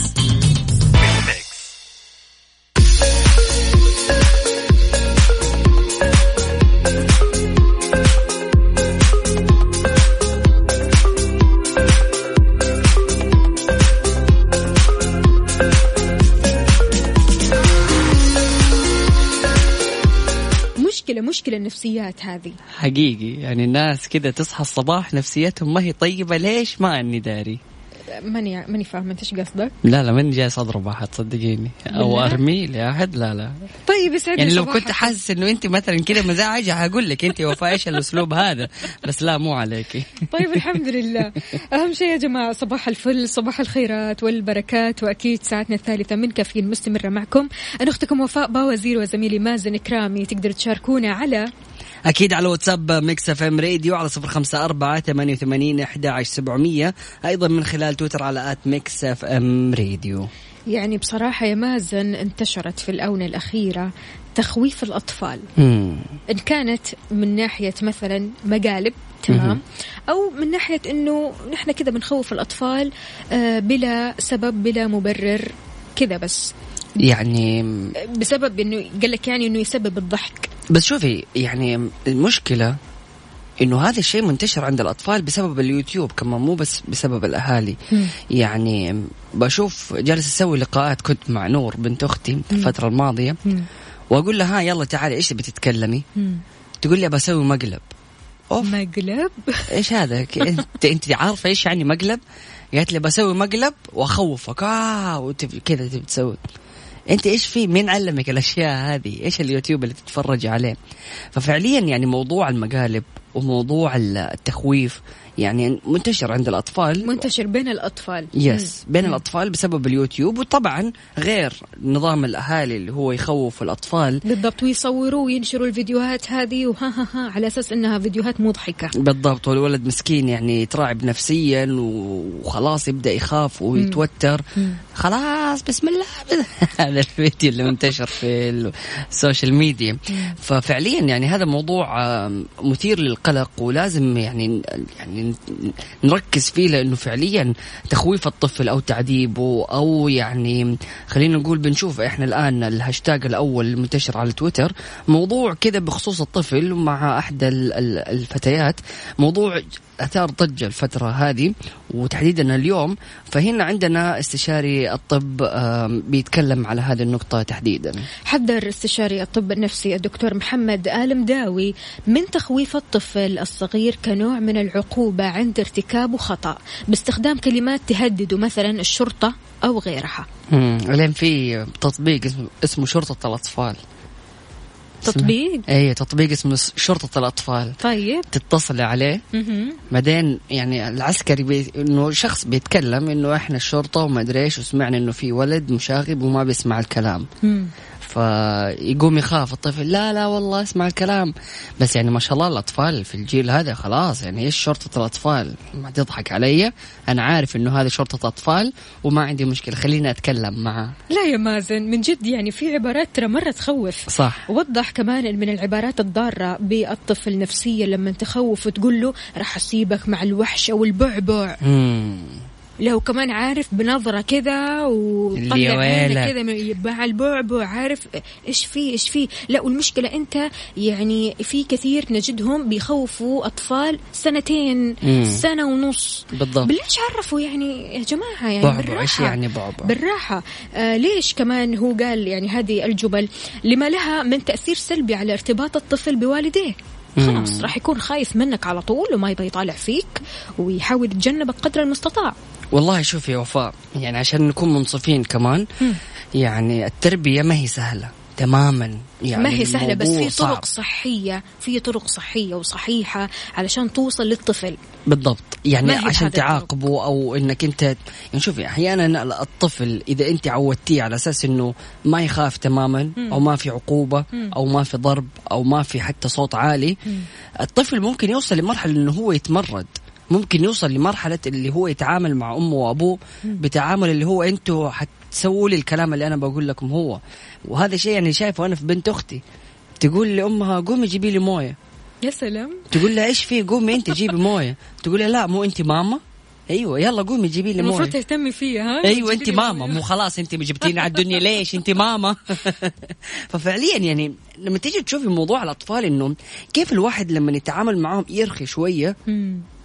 النفسيات هذه. حقيقي يعني الناس كذا تصحى الصباح نفسيتهم ما هي طيبة ليش ما أني داري؟ ماني ماني فاهمة انت إيش قصدك؟ لا لا ماني جالس أضرب احد صدقيني. أو؟ ارميه لاحد لا لا. طيب يسعدني يعني لو. كنت حاسس إنه أنت مثلا كذا مزاعجه هقول لك أنت وفاء إيش الأسلوب هذا. بس لا مو عليك. طيب الحمد لله. أهم شيء يا جماعة صباح الفل صباح الخيرات والبركات وأكيد ساعتنا الثالثة من كافيين مستمرة معكم. أنا أختكم وفاء باوزير وزميلي مازن إكرامي. تقدر تشاركونا على أكيد على واتساب Mix FM Radio على صفر خمسة أربعة ثمانية وثمانين أحد عشر سبعمية. أيضا من خلال تويتر على at Mix FM Radio. يعني بصراحة يا مازن انتشرت في الآونة الأخيرة تخويف الأطفال. مم. إن كانت من ناحية مثلا مقالب تمام؟ أو من ناحية أنه نحن كذا بنخوف الأطفال آه، بلا سبب بلا مبرر كذا بس. يعني بسبب إنه قال لك يعني إنه يسبب الضحك. بس شوفي يعني المشكلة إنه هذا الشيء منتشر عند الأطفال بسبب اليوتيوب كمان مو بس بسبب الأهالي. مم. يعني بشوف جالس أسوي لقاءات كنت مع نور بنت أختي الفترة الماضية وأقول لها ها يلا تعالي إيش بتتكلمي تقول لي بسوي مقلب. أوف. مقلب؟ (laughs) إيش هذا؟ انت أنت عارفة إيش يعني مقلب؟ قالت لي بسوي مقلب وأخوفك. آه وتب- كذا تبي تسوي. أنت إيش في مين علمك الأشياء هذه؟ إيش اليوتيوب اللي تتفرج عليه؟ ففعليا يعني موضوع المقالب وموضوع التخويف يعني منتشر عند الأطفال. منتشر بين الأطفال. يس مم. بين مم. الأطفال بسبب اليوتيوب وطبعا غير نظام الأهالي اللي هو يخوف الأطفال. بالضبط ويصوروا وينشروا الفيديوهات هذه وها ها ها على أساس إنها فيديوهات مضحكة. بالضبط والولد مسكين يعني يتراعب نفسيا وخلاص يبدأ يخاف ويتوتر. خلاص بسم الله. (laughs) هذا الفيديو اللي منتشر في ال social media. ففعليا يعني هذا موضوع مثير للقلق ولازم يعني يعني نركز فيه لأنه فعليا تخويف الطفل أو تعذيبه أو يعني خلينا نقول بنشوف إحنا الآن الهاشتاج الأول المنتشر على تويتر موضوع كذا بخصوص الطفل مع احدى ال- ال- الفتيات موضوع أثار ضجة الفترة هذه وتحديدا اليوم فهنا عندنا استشاري الطب بيتكلم على هذه النقطة تحديدا. حذر استشاري الطب النفسي الدكتور محمد آل مداوي من تخويف الطفل الصغير كنوع من العقوبة عند ارتكابه خطأ باستخدام كلمات تهدد مثلا الشرطة أو غيرها. مم، لين في تطبيق اسمه شرطة الأطفال. تطبيق؟ اي تطبيق اسمه شرطة الأطفال. طيب. تتصل عليه. بعدين يعني العسكري بي... إنه شخص بيتكلم إنه إحنا الشرطة وما أدري إيش وسمعنا إنه في ولد مشاغب وما بيسمع الكلام. مم. فيقوم يخاف الطفل. لا لا والله اسمع الكلام. بس يعني ما شاء الله الأطفال في الجيل هذا خلاص يعني إيش شرطة الأطفال؟ ما تضحك علي. أنا عارف إنه هذه شرطة اطفال وما عندي مشكلة. خليني أتكلم معه لا يا مازن من جد يعني في عبارات ترى مرة تخوف. صح. وضح كمان من العبارات الضارة بالطفل نفسيا لما تخوف وتقول له راح أسيبك مع الوحش أو البعبع. مم. لو كمان عارف بنظرة كذا وطلع. كذا مع البعبع عارف إيش في إيش في لا والمشكلة أنت يعني في كثير نجدهم بيخوفوا أطفال سنتين مم. سنة ونص. بالضبط. ليش عرفوا يعني يا جماعة يعني بعبع بالراحة إيش يعني بعبع؟ بالراحة. آه ليش كمان هو قال يعني هذه الجمل لما لها من تأثير سلبي على ارتباط الطفل بوالديه. خلاص. راح يكون خايف منك على طول وما يبغى يطالع فيك ويحاول يتجنبك قدر المستطاع. والله شوف يا وفاء يعني عشان نكون منصفين كمان. يعني التربية ما هي سهلة تماما يعني ما هي سهلة بس في طرق صعب. صحية في طرق صحية وصحيحة علشان توصل للطفل بالضبط يعني عشان بهذا الطرق. تعاقبه أو إنك أنت يعني شوفي أحيانا الطفل إذا أنت عودتيه على أساس إنه ما يخاف تماما أو ما في عقوبة أو ما في ضرب أو ما في حتى صوت عالي الطفل ممكن يوصل لمرحلة إنه هو يتمرد ممكن يوصل لمرحلة اللي هو يتعامل مع أمه وأبوه بتعامل اللي هو أنتوا حتسووا لي الكلام اللي أنا بقول لكم هو. وهذا شيء يعني شايفه أنا في بنت أختي. تقول لأمها قومي جيبي لي موية. يا سلام. تقول لها إيش في قومي أنت جيبي موية. تقول لها لا مو أنت ماما. أيوه يلا قومي جيبي لي موية. المفروض تهتمي فيها ها؟ أيوه أنت ماما. مو خلاص أنت جبتيني على الدنيا. ليش؟ أنت ماما. (laughs) ففعليا يعني لما تيجي تشوفي موضوع الأطفال إنه كيف الواحد لما يتعامل معاهم يرخي شوية.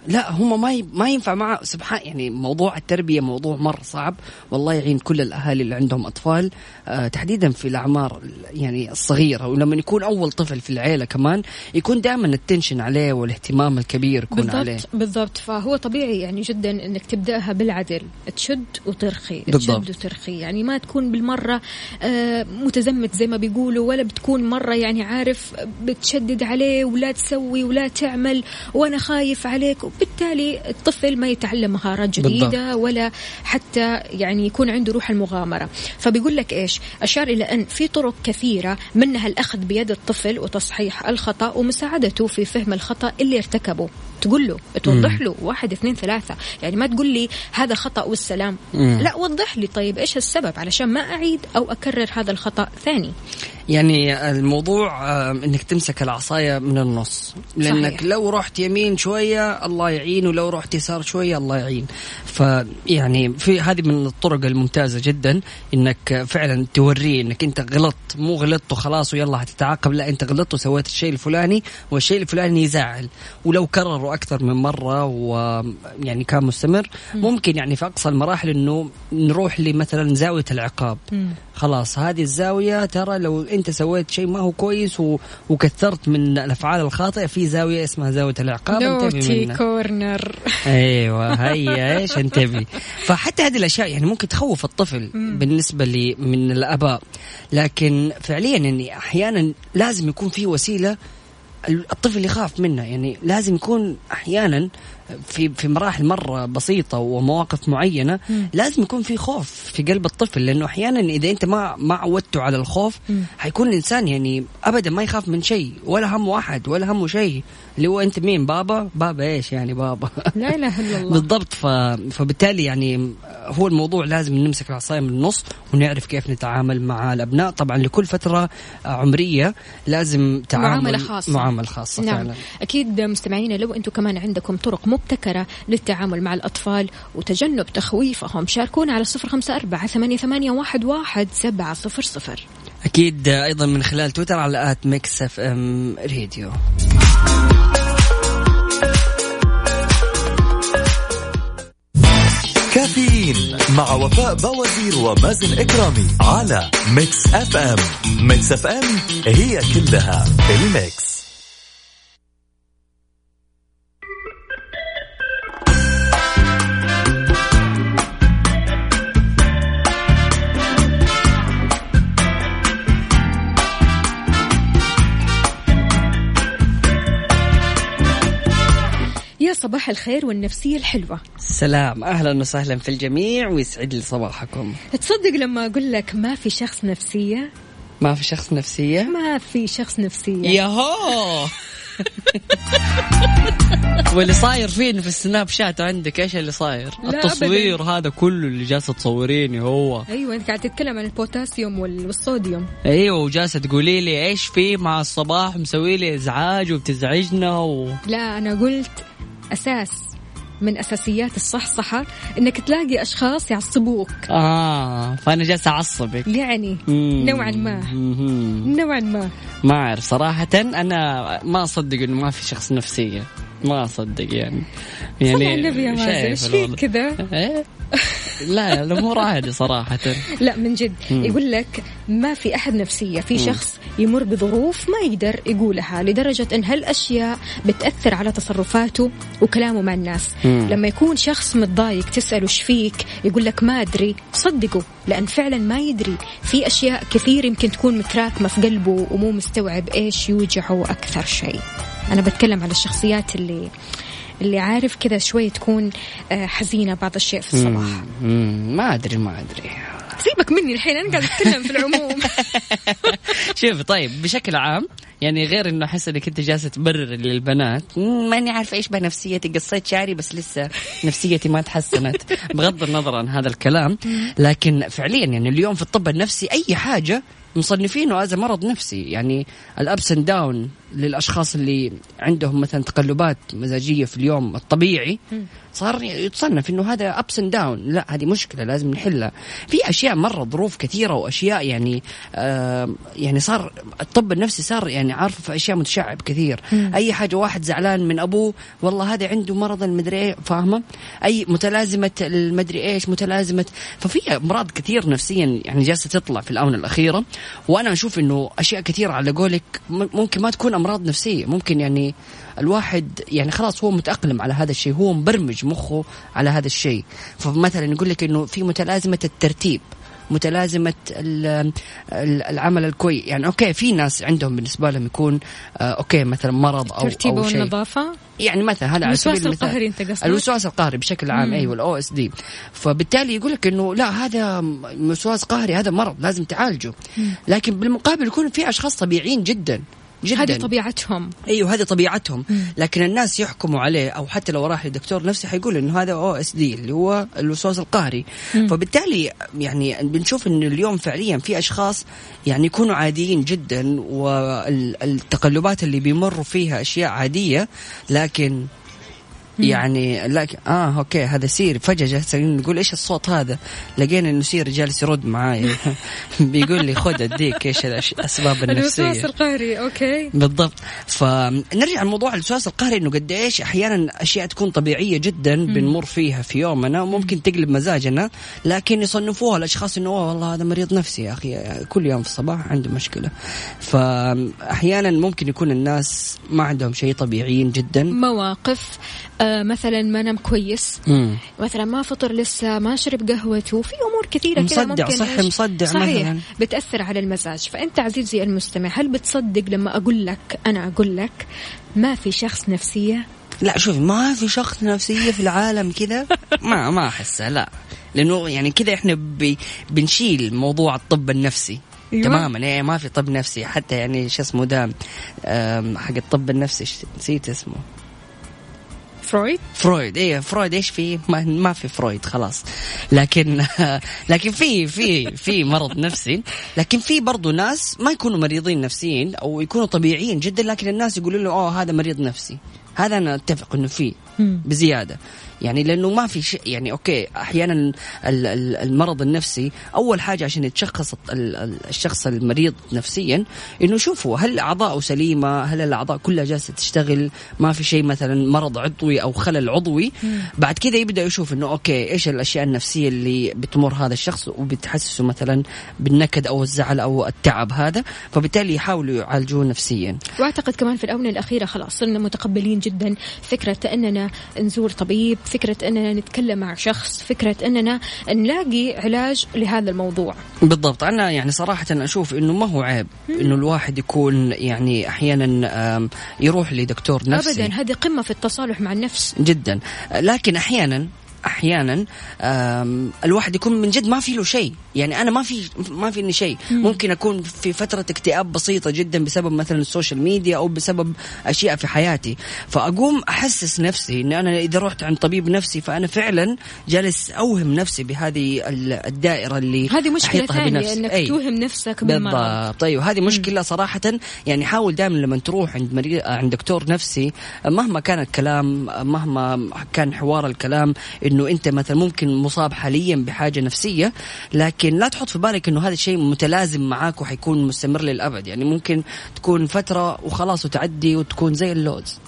لا هم ما ي... ما ينفع مع سبحان يعني موضوع التربية موضوع مرة صعب. والله يعين كل الأهالي اللي عندهم أطفال آه تحديدا في الأعمار يعني الصغيرة. ولما يكون أول طفل في العيلة كمان يكون دائما التنشن عليه والاهتمام الكبير يكون بالضبط عليه. بالضبط. فهو طبيعي يعني جدا إنك تبدأها بالعدل. تشد وترخي بالضبط. تشد وترخي. يعني ما تكون بالمرة آه، متزمت زي ما بيقولوا ولا بتكون مرة يعني عارف بتشدد عليه ولا تسوي ولا تعمل وأنا خايف عليك. وبالتالي الطفل ما يتعلم مهارات جديده بالضبط. ولا حتى يعني يكون عنده روح المغامرة. فبيقول لك إيش؟ أشار إلى أن في طرق كثيرة منها الأخذ بيد الطفل وتصحيح الخطأ ومساعدته في فهم الخطأ اللي ارتكبه. تقول له توضح له. واحد اثنين ثلاثة. يعني ما تقول لي هذا خطأ والسلام. مم. لا وضح لي طيب إيش السبب علشان ما أعيد أو أكرر هذا الخطأ ثاني. يعني الموضوع آه، إنك تمسك العصاية من النص. لأنك صحيح. لو رحت يمين شوية الله يعين ولو رحت يسار شوية الله يعين. فيعني في هذه من الطرق الممتازة جدا إنك فعلا توريه إنك أنت غلطت مو غلطت وخلاص ويلا هتتعاقب لا أنت غلطت وسويت الشيء الفلاني والشيء الفلاني يزعل. ولو كرروا أكثر من مرة ويعني كان مستمر ممكن يعني في أقصى المراحل إنه نروح لمثلا زاوية العقاب. خلاص هذه الزاوية ترى لو انت سويت شيء ما هو كويس و... وكثرت من الأفعال الخاطئة. في زاوية اسمها زاوية العقاب انتبه naughty منها. corner أيوه هيا إيش انتبه. فحتى هذه الأشياء يعني ممكن تخوف الطفل بالنسبة لي من الأباء. لكن فعليا يعني أحيانا لازم يكون في وسيلة الطفل يخاف منها. يعني لازم يكون أحيانا في في مراحل مرة بسيطة ومواقف معينة لازم يكون في خوف في قلب الطفل لأنه أحيانا إذا أنت ما ما عودته على الخوف حيكون الإنسان يعني ابدا ما يخاف من شيء ولا همه احد ولا همه شيء. اللي هو أنت مين بابا؟ بابا إيش يعني بابا؟ لا إله إلا (laughs) الله. بالضبط ف... فبالتالي يعني هو الموضوع لازم نمسك العصاية من النص ونعرف كيف نتعامل مع الأبناء. طبعا لكل فترة عمرية لازم تعامل معاملة خاصة. معاملة خاصة نعم. فعلا. أكيد مستمعينا لو أنتم كمان عندكم طرق مبتكرة للتعامل مع الأطفال وتجنب تخويفهم. شاركونا على صفر خمسة أربعة ثمانية, ثمانية واحد, واحد سبعة صفر صفر. أكيد أيضا من خلال تويتر على at Mix FM Radio. كافيين مع وفاء باوزير ومازن إكرامي على Mix FM. Mix FM هي كلها ال mix. صباح الخير والنفسية الحلوة. سلام. أهلا وسهلا في الجميع ويسعد لي صباحكم. تصدق لما أقول لك ما في شخص نفسية؟ ما في شخص نفسية؟ ما في شخص نفسية. ياهو! (laughs) واللي صاير فين في السناب شات عندك؟ إيش اللي صاير؟ التصوير هذا كله اللي جالسه تصوريني هو. أيوة أنت قاعد تتكلم عن البوتاسيوم وال- والصوديوم. أيوه وجالسه تقولي لي إيش في مع الصباح مسوي لي إزعاج وبتزعجنا و... لا أنا قلت أساس من أساسيات الصحصحة إنك تلاقي أشخاص يعصبوك آه فأنا جالسه أعصبك يعني مم. نوعا ما. نوعا ما ما أعرف صراحة أنا ما أصدق إنه ما في شخص نفسية ما أصدق يعني صلى على النبي يا مازن إيش فيك. كذا إيه؟ (laughs) لا الأمور عادي صراحة. لا من جد. مم. يقول لك ما في أحد نفسية في شخص يمر بظروف ما يقدر يقولها لدرجة إن هالأشياء بتأثر على تصرفاته وكلامه مع الناس. مم. لما يكون شخص متضايق تساله إيش فيك؟ يقول لك ما أدري. صدقه لأن فعلا ما يدري. في أشياء كثير يمكن تكون متراكمه في قلبه ومو مستوعب إيش يوجعه أكثر شيء. أنا بتكلم على الشخصيات اللي اللي عارف كذا شوي تكون آه، حزينة بعض الشيء في الصباح. مم، ما أدري ما أدري. سيبك مني الحين أنا قاعد أتكلم في العموم. (laughs) شوف طيب بشكل عام يعني غير إنه أحس إنك أنت جالسة تبرر للبنات. ماني عارفة إيش بها نفسيتي. قصيت شعري بس لسه نفسيتي ما تحسنت. (laughs) بغض النظر عن هذا الكلام لكن فعليا يعني اليوم في الطب النفسي أي حاجة مصنفينه هذا مرض نفسي. يعني ال ups and down للأشخاص اللي عندهم مثلا تقلبات مزاجية في اليوم الطبيعي صار يتصنف إنه هذا ups and down لا هذه مشكلة لازم نحلها. في أشياء مرة ظروف كثيرة وأشياء يعني آه يعني صار الطب النفسي صار يعني عارفه في أشياء متشعب كثير. أي حاجة واحد زعلان من أبوه والله هذا عنده مرض المدري إيه فاهمة؟ أي متلازمة المدري إيش متلازمة. ففي أمراض كثير نفسيا يعني جالسة تطلع في الآونة الأخيرة. وأنا أشوف إنه أشياء كثيرة على قولك ممكن ما تكون أمراض نفسية. ممكن يعني الواحد يعني خلاص هو متأقلم على هذا الشيء هو مبرمج مخه على هذا الشيء. فمثلا يقول لك إنه في متلازمة الترتيب متلازمة ال- ال- العمل الكويس يعني okay في ناس عندهم بالنسبة لهم يكون آه، okay مثلا مرض أو الترتيب أو شيء. والنظافة يعني مثلا هذا على الوسواس سبيل المثال القهري أنت قصدك؟ الوسواس القهري بشكل عام أيوه ال OCD. فبالتالي يقول لك إنه لا هذا وسواس قهري هذا مرض لازم تعالجه. لكن بالمقابل يكون في أشخاص طبيعيين جدا. جدا. هذه طبيعتهم. أيوه هذه طبيعتهم. لكن الناس يحكموا عليه أو حتى لو راح لدكتور نفسي حيقول إنه هذا OCD اللي هو الوسواس القهري. فبالتالي يعني بنشوف انه اليوم فعليا في أشخاص يعني يكونوا عاديين جدا والتقلبات اللي بيمروا فيها أشياء عادية لكن يعني لكن آه okay هذا سيري فجأة جالسين نقول إيش الصوت هذا؟ لقينا إنه سيري جالس يرد معاي. (laughs) بيقول لي خذ اديك إيش الأسباب الوسواس النفسية؟ القهري أوكي. بالضبط. فنرجع لموضوع الوسواس القهري إنه قد إيش أحيانا أشياء تكون طبيعية جدا بنمر فيها في يومنا وممكن تقلب مزاجنا لكن يصنفوها الأشخاص إنه "أوه والله هذا مريض نفسي يا أخي كل يوم في الصباح عنده مشكلة. فأحيانا ممكن يكون الناس ما عندهم شيء طبيعيين جدا. مواقف. آه مثلا ما نام كويس. مم. مثلا ما فطر لسه ما شرب قهوته في أمور كثيرة كذا مصدع، ممكن صحي إيش؟ مصدع صحيح مثلاً. بتأثر على المزاج. فأنت عزيزي المستمع هل بتصدق لما أقول لك أنا أقول لك ما في شخص نفسية؟ لا شوف ما في شخص نفسية في العالم كذا ما ما احسها لا. لأنه يعني كذا إحنا بي بنشيل موضوع الطب النفسي. أيوة. تماما يعني ما في طب نفسي. حتى يعني شو اسمه ده آم، حق الطب النفسي نسيت اسمه. فرويد؟ فرويد إيه فرويد إيش في؟ ما, ما في فرويد خلاص. لكن (laughs) لكن في في في مرض نفسي. لكن في برضو ناس ما يكونوا مريضين نفسيين أو يكونوا طبيعيين جدا لكن الناس يقولوا له أوه هذا مريض نفسي. هذا أنا أتفق إنه فيه بزيادة. يعني لأنه ما في شيء يعني okay أحيانا ال- ال- المرض النفسي أول حاجة عشان يتشخص ال- ال- الشخص المريض نفسيا إنه شوفوا هل اعضاؤه سليمة؟ هل الأعضاء كلها جالسة تشتغل؟ ما في شيء مثلا مرض عضوي أو خلل عضوي؟ بعد كذا يبدأ يشوف إنه okay إيش الأشياء النفسية اللي بتمر هذا الشخص وبتحسسه مثلا بالنكد أو الزعل أو التعب هذا؟ فبالتالي يحاولوا يعالجوه نفسيا. وأعتقد كمان في الآونة الأخيرة خلاص صرنا متقبلين جدا. فكرة أننا نزور طبيب فكرة أننا نتكلم مع شخص فكرة أننا نلاقي علاج لهذا الموضوع. بالضبط. أنا يعني صراحة أشوف إنه ما هو عيب إنه الواحد يكون يعني أحيانا آم، يروح لدكتور نفسي. ابدا. هذه قمة في التصالح مع النفس. جدا. لكن أحيانا أحيانا الواحد يكون من جد ما في له شيء. يعني أنا ما في ما فيني شيء. ممكن أكون في فترة اكتئاب بسيطة جدا بسبب مثلا ال social media أو بسبب أشياء في حياتي. فأقوم أحسس نفسي إن أنا إذا رحت عند طبيب نفسي فأنا فعلا جالس أوهم نفسي بهذه ال- الدائرة اللي هذه مشكلة ثانية بنفسي. إنك أي. توهم نفسك بالضبط. طيب هذه مشكلة صراحة. يعني حاول دائما لما تروح عند مريض عند دكتور نفسي مهما كان الكلام مهما كان حوار الكلام إنه أنت مثلا ممكن مصاب حاليا بحاجة نفسية لكن لا تحط في بالك إنه هذا الشيء متلازم معاك وحيكون مستمر للأبد. يعني ممكن تكون فترة وخلاص وتعدي وتكون زي اللوز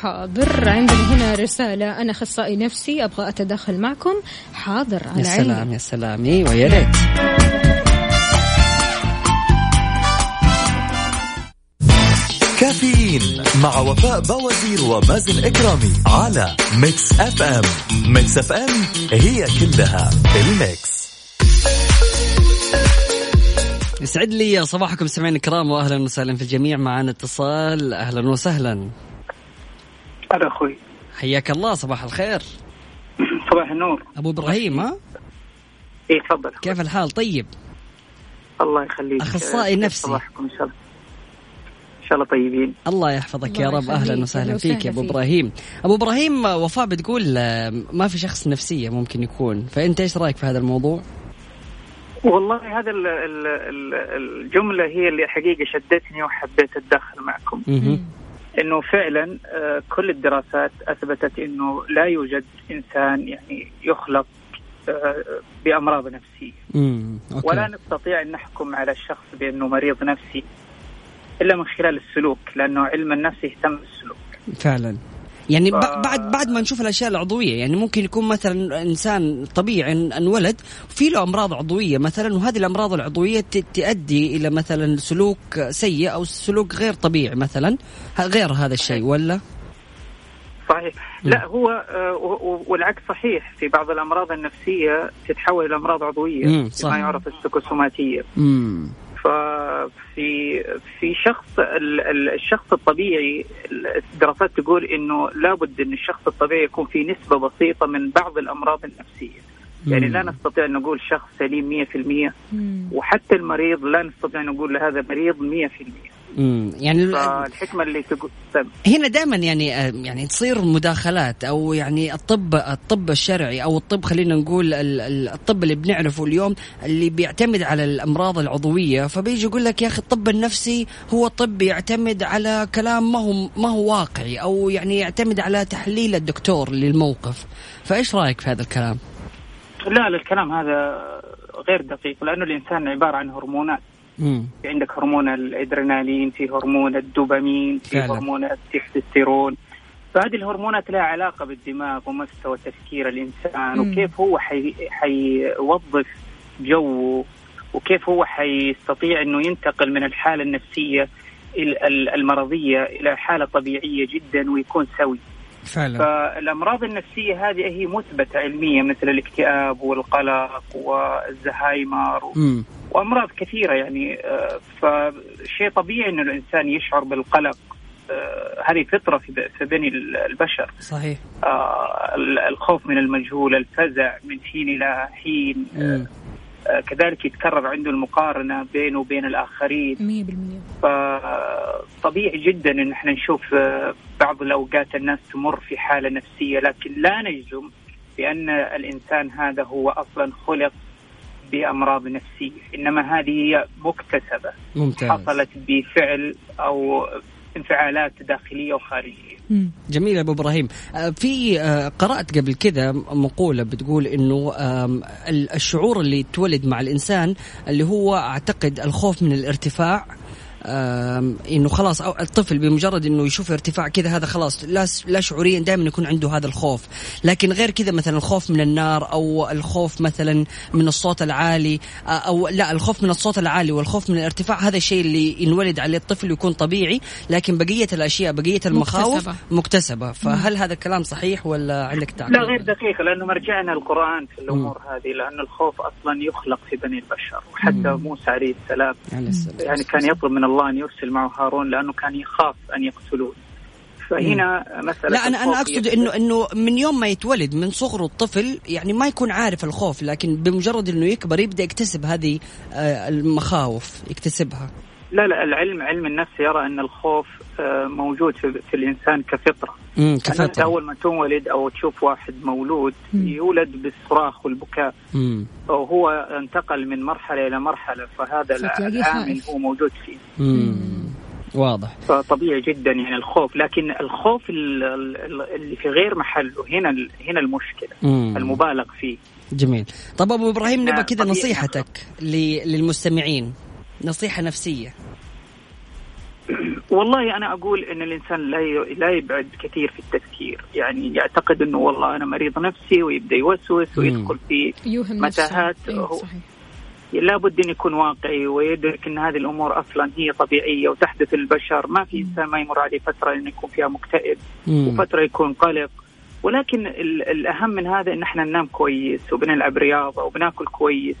حاضر. عندنا هنا رسالة. أنا أخصائي نفسي أبغى أتدخل معكم. حاضر. على عيني يا سلام. يا سلام. أيوه يا ريت. كافيين مع وفاء بوازير ومازن إكرامي على ميكس FM ميكس FM هي كلها ال mix. يسعد لي صباحكم سمعين الكرام واهلا وسهلا في الجميع. معنا اتصال. أهلا وسهلا. هذا أخوي. حياك الله صباح الخير. صباح النور. أبو إبراهيم ها؟ إيه تفضل. كيف الحال؟ طيب. الله يخليك. أخصائي آه، نفسي. صباحكم؟ إن شاء الله. شاء الله طيبين الله يحفظك يا الله رب أهلا. وسهلا فيك يا أبو. إبراهيم أبو إبراهيم وفاء بتقول آه، ما في شخص نفسية ممكن يكون فأنت إيش رأيك في هذا الموضوع والله هذا ال- ال- ال- الجملة هي اللي حقيقة شدتني وحبيت أتدخل معكم. إنه فعلا آه، كل الدراسات أثبتت إنه لا يوجد إنسان يعني يخلق آه، بأمراض نفسية مم. أوكي. ولا نستطيع أن نحكم على الشخص بأنه مريض نفسي إلا من خلال السلوك لأنه علم النفس يهتم بالسلوك. فعلا. يعني ف- بعد بعد ما نشوف الأشياء العضوية يعني ممكن يكون مثلا إنسان طبيعي إن- انولد في له أمراض عضوية مثلا وهذه الأمراض العضوية تؤدي إلى مثلا سلوك سيء أو سلوك غير طبيعي مثلا. غير هذا الشيء ولا؟ صحيح. لا هو آه، والعكس صحيح. في بعض الأمراض النفسية تتحول إلى امراض عضويه. ما يعرف السيكوسوماتيه امم ففي في شخص ال- ال- الشخص الطبيعي الدراسات تقول إنه لابد إن الشخص الطبيعي يكون في نسبة بسيطة من بعض الأمراض النفسية يعني. لا نستطيع أن نقول شخص سليم 100% مم. وحتى المريض لا نستطيع أن نقول هذا مريض 100% امم يعني ال- فالحكمة اللي تقول طيب، هنا دائما يعني آه، يعني تصير مداخلات أو يعني الطب الطب الشرعي أو الطب خلينا نقول ال- ال- الطب اللي بنعرفه اليوم اللي بيعتمد على الأمراض العضوية. فبيجي يقول لك يا أخي الطب النفسي هو طب يعتمد على كلام ما هو ما هو واقعي أو يعني يعتمد على تحليل الدكتور للموقف. فإيش رأيك في هذا الكلام؟ لا لا الكلام هذا غير دقيق لأنه الإنسان عبارة عن هرمونات. في عندك هرمون الأدرينالين في هرمون الدوبامين في فعلا. هرمون التستوستيرون فهذه الهرمونات لها علاقة بالدماغ ومستوى تفكير الإنسان مم. وكيف هو حي... حيوظف جوه وكيف هو حيستطيع إنه ينتقل من الحالة النفسية ال- ال- المرضية إلى حالة طبيعية جدا ويكون سوي فعلا. فالأمراض النفسية هذه هي مثبتة علميا مثل الاكتئاب والقلق والزهايمر و... امم وأمراض كثيرة يعني آه، فشيء طبيعي إنه الإنسان يشعر بالقلق آه، هذه فطرة في في بني البشر. صحيح. آه، الخوف من المجهول الفزع من حين إلى حين. آه، كذلك يتكرر عنده المقارنة بينه وبين الآخرين. 100% فطبيعي جدا إن إحنا نشوف آه، بعض الأوقات الناس تمر في حالة نفسية لكن لا نجزم بأن الإنسان هذا هو أصلا خلق بأمراض نفسية. إنما هذه هي مكتسبة. ممتاز. حصلت بفعل أو انفعالات داخلية وخارجية. جميل أبو إبراهيم آه، في آه، قرأت قبل كذا مقولة بتقول إنه الشعور اللي يتولد مع الإنسان اللي هو أعتقد الخوف من الارتفاع إنه خلاص أو الطفل بمجرد إنه يشوف ارتفاع كذا هذا خلاص لا لا شعوريا دائما يكون عنده هذا الخوف. لكن غير كذا مثلا الخوف من النار أو الخوف مثلا من الصوت العالي آه، أو لا الخوف من الصوت العالي والخوف من الارتفاع هذا الشيء اللي ينولد عليه الطفل يكون طبيعي. لكن بقية الأشياء بقية المخاوف مكتسبة. مكتسبة. فهل هذا الكلام صحيح ولا عندك تعقيب؟ لا غير دقيق لأنه مرجعنا القرآن في الأمور هذه لأن الخوف أصلا يخلق في بني البشر وحتى موسى عليه السلام عليه السلام. يعني كان يطلب من الله أن يرسل معه هارون لأنه كان يخاف أن يقتلوه. فهنا مسألة لا أنا أنا أقصد انه إنه من يوم ما يتولد من صغره الطفل يعني ما يكون عارف الخوف لكن بمجرد إنه يكبر يبدأ يكتسب هذه آه، المخاوف يكتسبها. لا لا العلم علم النفس يرى أن الخوف موجود في, في الإنسان كفطرة. امم كفتره أول ما تنولد أو تشوف واحد مولود مم. يولد بالصراخ والبكاء. امم وهو انتقل من مرحلة إلى مرحلة فهذا العامل. هو موجود فيه. امم واضح. فطبيعي جدا يعني الخوف. لكن الخوف ال- ال- اللي في غير محله هنا ال- هنا المشكلة مم. المبالغ فيه. جميل. طب أبو إبراهيم نبغى نعم، كذا نصيحتك ل- للمستمعين. نصيحة نفسية. (clears throat) والله أنا أقول إن الإنسان لا ي- لا يبعد كثير في التفكير. يعني يعتقد إنه والله أنا مريض نفسي ويبدأ يوسوس ويدخل في متاهات هو- صحيح لابد إن يكون واقعي ويدرك إن هذه الأمور أصلا هي طبيعية وتحدث للبشر ما في إنسان ما يمر عليه فترة انه يكون فيها مكتئب مم. وفترة يكون قلق. ولكن ال- الأهم من هذا إن إحنا ننام كويس وبنلعب رياضة وبناكل كويس.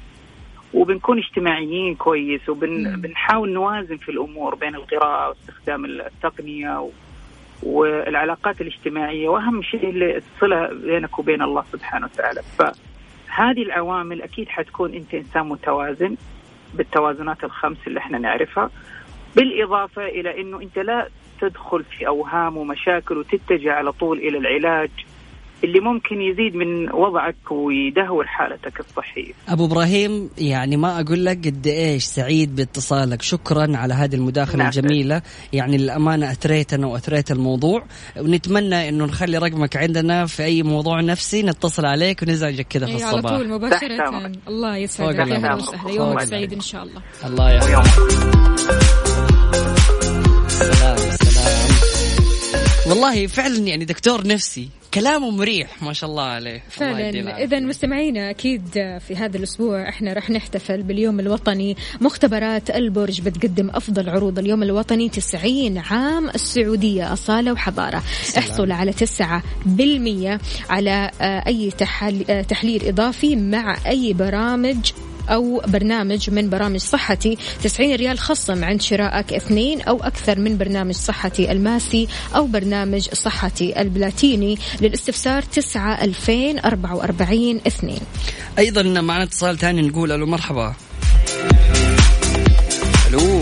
وبنكون اجتماعيين كويس وبنحاول نوازن في الأمور بين القراءة واستخدام التقنية و- والعلاقات الاجتماعية. وأهم شيء الصله بينك وبين الله سبحانه وتعالى. فهذه العوامل أكيد حتكون أنت إنسان متوازن بالتوازنات الخمس اللي إحنا نعرفها. بالإضافة إلى إنه أنت لا تدخل في أوهام ومشاكل وتتجه على طول إلى العلاج اللي ممكن يزيد من وضعك ويدهور حالتك الصحية. أبو إبراهيم يعني ما أقول لك قد إيش سعيد باتصالك. شكرا على هذه المداخلة نعم. الجميلة. يعني للأمانة أثريتنا وأثريت الموضوع. ونتمنى إنه نخلي رقمك عندنا في أي موضوع نفسي نتصل عليك ونزعجك كذا في إيه، على الصباح. طول مباشرة. تحت الله يسعدك. أهلا. وسهلا يومك. سعيد إن شاء الله. الله سلام. سلام. والله فعلا يعني دكتور نفسي. كلامه مريح ما شاء الله عليه. فعلا. اذا مستمعينا أكيد في هذا الأسبوع إحنا راح نحتفل باليوم الوطني. مختبرات البرج بتقدم أفضل عروض اليوم الوطني 90 عام السعودية أصالة وحضارة. احصل على 9% على آه، أي آه، تحليل إضافي مع أي برامج أو برنامج من برامج صحتي 90 ريال خصم عند شرائك اثنين أو أكثر من برنامج صحتي الماسي أو برنامج صحتي البلاتيني. للاستفسار 9 2044 2 أيضا معنا اتصال ثاني نقول ألو مرحبا. ألو.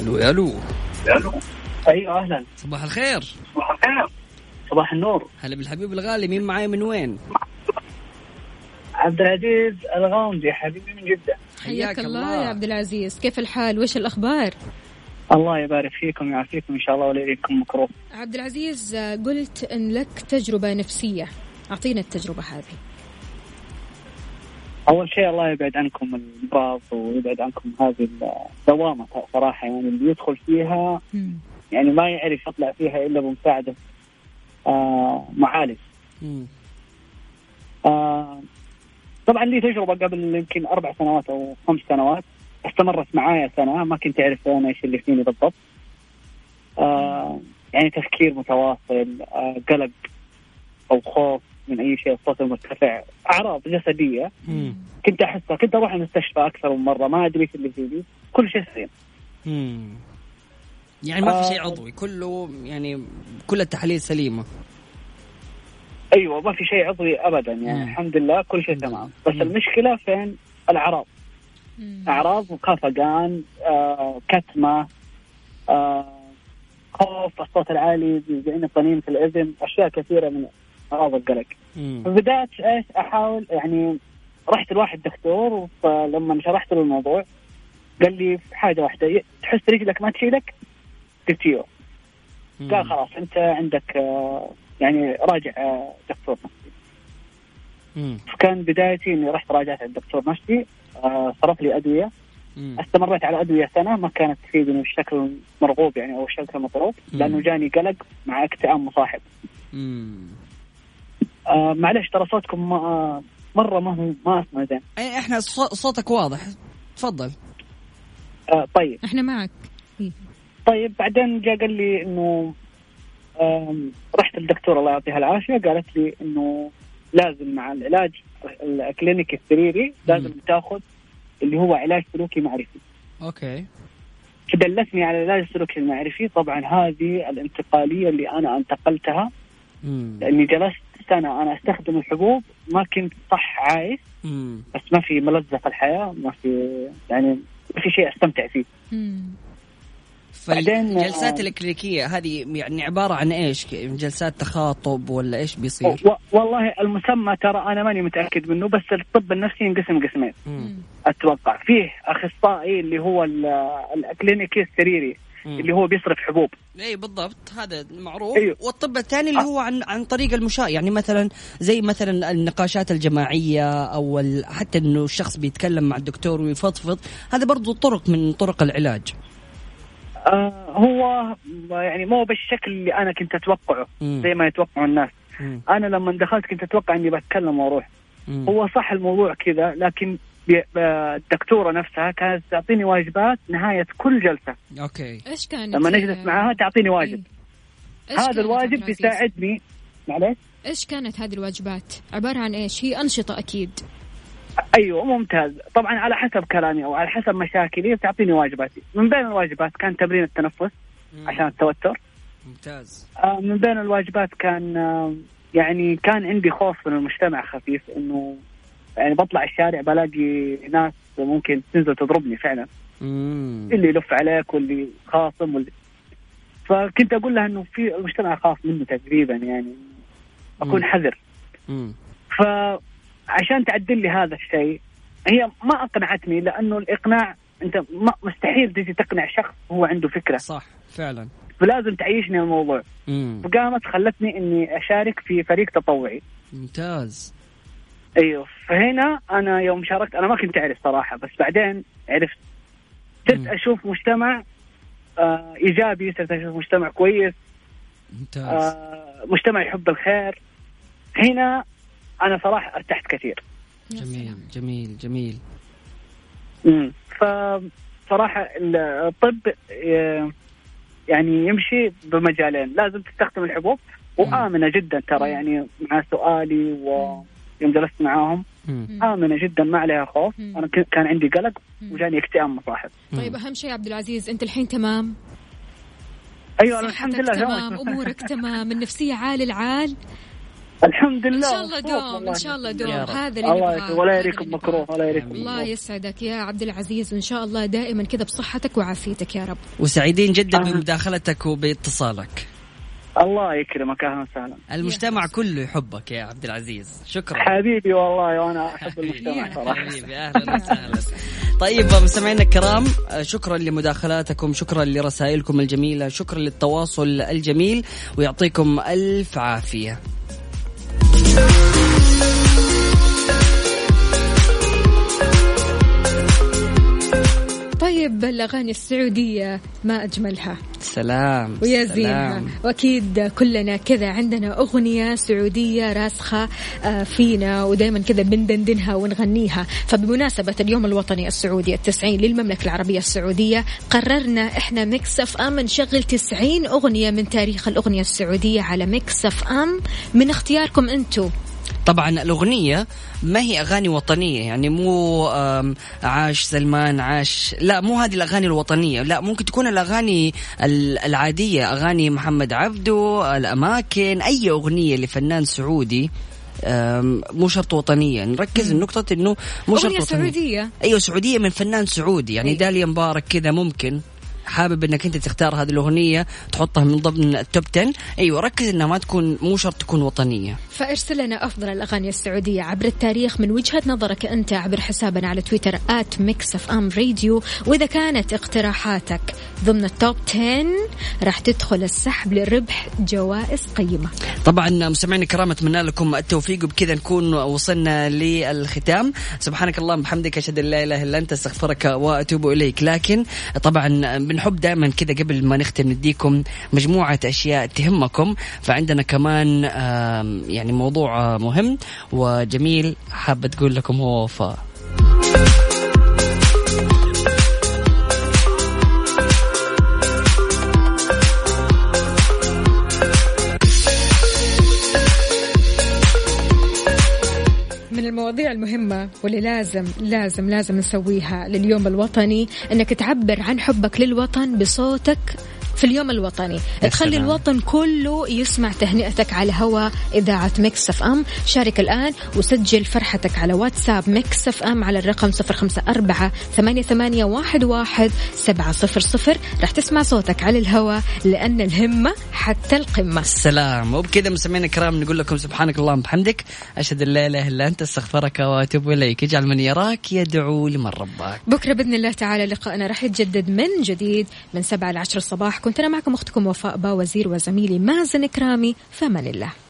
ألو ألو. أيوه أهلا. صباح الخير. صباح النور. هلا بالحبيب الغالي مين معاي من وين؟ عبد العزيز الغامدي حبيبي من جدة. حياك الله يا عبد العزيز. كيف الحال؟ وش الأخبار؟ الله يبارك فيكم ويعافيكم إن شاء الله وليكم مكروه. عبد العزيز قلت إن لك تجربة نفسية. أعطينا التجربة هذه. أول شيء الله يبعد عنكم الأمراض ويبعد عنكم هذه الدوامة صراحة يعني اللي يدخل فيها يعني ما يعرف يطلع فيها إلا بمساعدة آه معالج. آه طبعا لي تجربة قبل يمكن أربع سنوات أو خمس سنوات استمرت معايا سنة ما كنت أعرف أنا إيش اللي فيني بالضبط. آه يعني تفكير متواصل، آه قلق أو خوف من أي شيء، الصوت المرتفع، أعراض جسدية مم. كنت أحسها، كنت أروح المستشفى أكثر من مرة ما أدري إيش اللي فيني، كل شيء سليم. يعني ما في آه. شيء عضوي كله يعني كل التحاليل سليمة أيوه ما في شيء عضوي ابدا يعني مم. الحمد لله كل شيء تمام، بس مم. المشكلة فين؟ الأعراض. أعراض خفقان آه، كتمة آه، خوف الصوت العالي زي طنين في الاذن أشياء كثيرة من أعراض القلق. فبدات إيش أحاول يعني رحت لواحد دكتور فلما شرحت له الموضوع قال لي في حاجة واحدة تحس رجلك ما تشيلك قلت قال خلاص أنت عندك آه، يعني راجع آه، دكتور نفسي. فكان بدايتي إني رحت راجعت عند دكتور نفسي آه، صرف لي أدوية مم. استمريت على أدوية سنة ما كانت تفيدني بالشكل المرغوب يعني أو الشكل المطلوب لأنه. جاني قلق مع اكتئاب مصاحب. آه معلش ترى صوتكم ما آه مرة ما هو ما أسمع زين. إيه، إحنا صو- صوتك واضح تفضل آه طيب إحنا معك طيب بعدين جاء قال لي إنه رحت للدكتور الله يعطيها العافية قالت لي إنه لازم مع العلاج الكلينيكي السريري لازم تاخذ اللي هو علاج سلوكي معرفي. okay فدلتني على العلاج السلوكي المعرفي طبعا هذه الانتقالية اللي أنا انتقلتها مم. لأني جلست سنة أنا أستخدم الحبوب ما كنت صح عايش مم. بس ما في ملذه في الحياة ما في يعني ما في شيء أستمتع فيه بعدين، فالجلسات آه، الكلينيكيه هذه يعني عبارة عن إيش؟ جلسات تخاطب ولا إيش بيصير؟ و- والله المسمى ترى أنا ماني متأكد منه بس الطب النفسي ينقسم قسمين. أتوقع فيه أخصائي اللي هو ال- الكلينيكي السريري مم. اللي هو بيصرف حبوب اي بالضبط هذا معروف أيوه. والطب الثاني اللي هو عن عن طريق المشاة يعني مثلا زي مثلا النقاشات الجماعية أو حتى إنه الشخص بيتكلم مع الدكتور ويفضفض هذا برضو طرق من طرق العلاج آه هو يعني مو بالشكل اللي أنا كنت أتوقعه. زي ما يتوقعوا الناس. مم. أنا لما دخلت كنت أتوقع إني بتكلم وأروح. مم. هو صح الموضوع كذا لكن ب- الدكتورة نفسها كانت تعطيني واجبات نهاية كل جلسة. أوكي. إيش كانت لما نجلس معاها تعطيني واجب. كانت هذا الواجب؟ بيساعدني معلش إيش كانت هذه الواجبات؟ عبارة عن إيش؟ هي أنشطة أكيد. أيوه ممتاز طبعا على حسب كلامي أو على حسب مشاكلي تعطيني واجباتي من بين الواجبات كان تمرين التنفس. عشان التوتر ممتاز آه، من بين الواجبات كان آه، يعني كان عندي خوف من المجتمع خفيف إنه يعني بطلع الشارع بلاقي ناس ممكن تنزل تضربني فعلا مم. اللي يلف عليك واللي خاصم واللي فكنت أقول لها إنه في المجتمع خاف منه تقريبا يعني أكون مم. حذر مم. فعشان تعدل لي هذا الشيء. هي ما أقنعتني لأنه الإقناع أنت ما مستحيل تجي تقنع شخص هو عنده فكرة. صح فعلا. فلازم تعيشني الموضوع. مم. فقامت خلتني إني أشارك في فريق تطوعي. ممتاز. أيوه. فهنا أنا يوم شاركت أنا ما كنت أعرف صراحة بس بعدين عرفت. صرت. أشوف مجتمع آه إيجابي صرت أشوف مجتمع كويس. ممتاز. آه مجتمع يحب الخير. هنا أنا صراحة ارتحت كثير. جميل جميل جميل. امم فصراحة الطب آه، يعني يمشي بمجالين. لازم تستخدم الحبوب. وآمنة جدا ترى يعني مع سؤالي ويوم جلست معاهم. آمنة جدا ما عليها خوف. أنا كان عندي قلق. وجاني اكتئاب مصاحب. طيب أهم شيء عبد العزيز أنت الحين تمام؟ أيوه أنا الحمد لله تمام أمورك تمام النفسية عال العال؟ الحمد لله إن شاء الله دوم. إن شاء الله دوم. هذا اللي الله ولا يريكم مكروه. ولا يريكم الله. يسعدك يا عبد العزيز وإن شاء الله دائما كذا بصحتك وعافيتك يا رب وسعيدين جدا آه. بمداخلتك وباتصالك الله يكرمك أهلا وسهلا المجتمع كله يحبك يا عبد العزيز شكرا حبيبي والله وأنا أحب المجتمع صراحة حبيبي أهلا وسهلا طيب مستمعينا الكرام شكرا لمداخلاتكم شكرا لرسائلكم الجميلة شكرا للتواصل الجميل ويعطيكم ألف عافية you. طيب الاغاني السعودية ما أجملها. سلام ويا. زينها. وأكيد كلنا كذا عندنا أغنية سعودية راسخة آه، فينا ودائما كذا بندندنها ونغنيها. فبمناسبة اليوم الوطني السعودي التسعين للمملكة العربية السعودية قررنا إحنا ميكس FM نشغل 90 أغنية من تاريخ الأغنية السعودية على ميكس FM. من اختياركم أنتم طبعا الأغنية ما هي أغاني وطنية يعني مو عاش سلمان عاش لا مو هذه الأغاني الوطنية لا ممكن تكون الأغاني ال- العادية أغاني محمد عبده الأماكن أي أغنية لفنان سعودي مو شرط وطنية. نركز النقطة إنه مو شرط وطنية. سعودية. أيوه سعودية من فنان سعودي يعني أي. داليا مبارك كذا ممكن. حابب إنك أنت تختار هذه الأغنية تحطها من ضمن ال top 10 أيوه ركز إنها ما تكون مو شرط تكون وطنية. فارسل لنا أفضل الأغاني السعودية عبر التاريخ من وجهة نظرك أنت عبر حسابنا على تويتر راديو وإذا كانت اقتراحاتك ضمن ال top 10 راح تدخل السحب لربح جوائز قيمة. طبعا مستمعينا الكرام أتمنى لكم التوفيق وبكذا نكون وصلنا للختام. سبحانك اللهم وبحمدك أشهد أن لا إله إلا أنت أستغفرك وأتوب إليك. لكن طبعا بنحب دائما كذا قبل ما نختم نديكم مجموعة أشياء تهمكم. فعندنا كمان يعني موضوع مهم وجميل. حابة تقول لكم هو وفاء. المواضيع المهمة واللي لازم لازم لازم نسويها لليوم الوطني إنك تعبر عن حبك للوطن بصوتك في اليوم الوطني. تخلي سلام. الوطن كله يسمع تهنئتك على هوا إذاعة ميكس FM. شارك الآن وسجل فرحتك على واتساب ميكس FM على الرقم صفر خمسة أربعة ثمانية, ثمانية واحد, واحد سبعة صفر صفر. راح تسمع صوتك على الهوا لأن الهمة حتى القمة. السلام وبكذا مستمعينا الكرام نقول لكم سبحانك اللهم وبحمدك. أشهد أن لا إله إلا أنت أستغفرك وأتوب إليك. اجعل من يراك يدعو لمن رباك. بكرة بإذن الله تعالى لقائنا راح يتجدد من جديد من سبعة لعشر الصباح كنت أنا معكم أختكم وفاء باوزير وزميلي مازن كرامي فمن الله.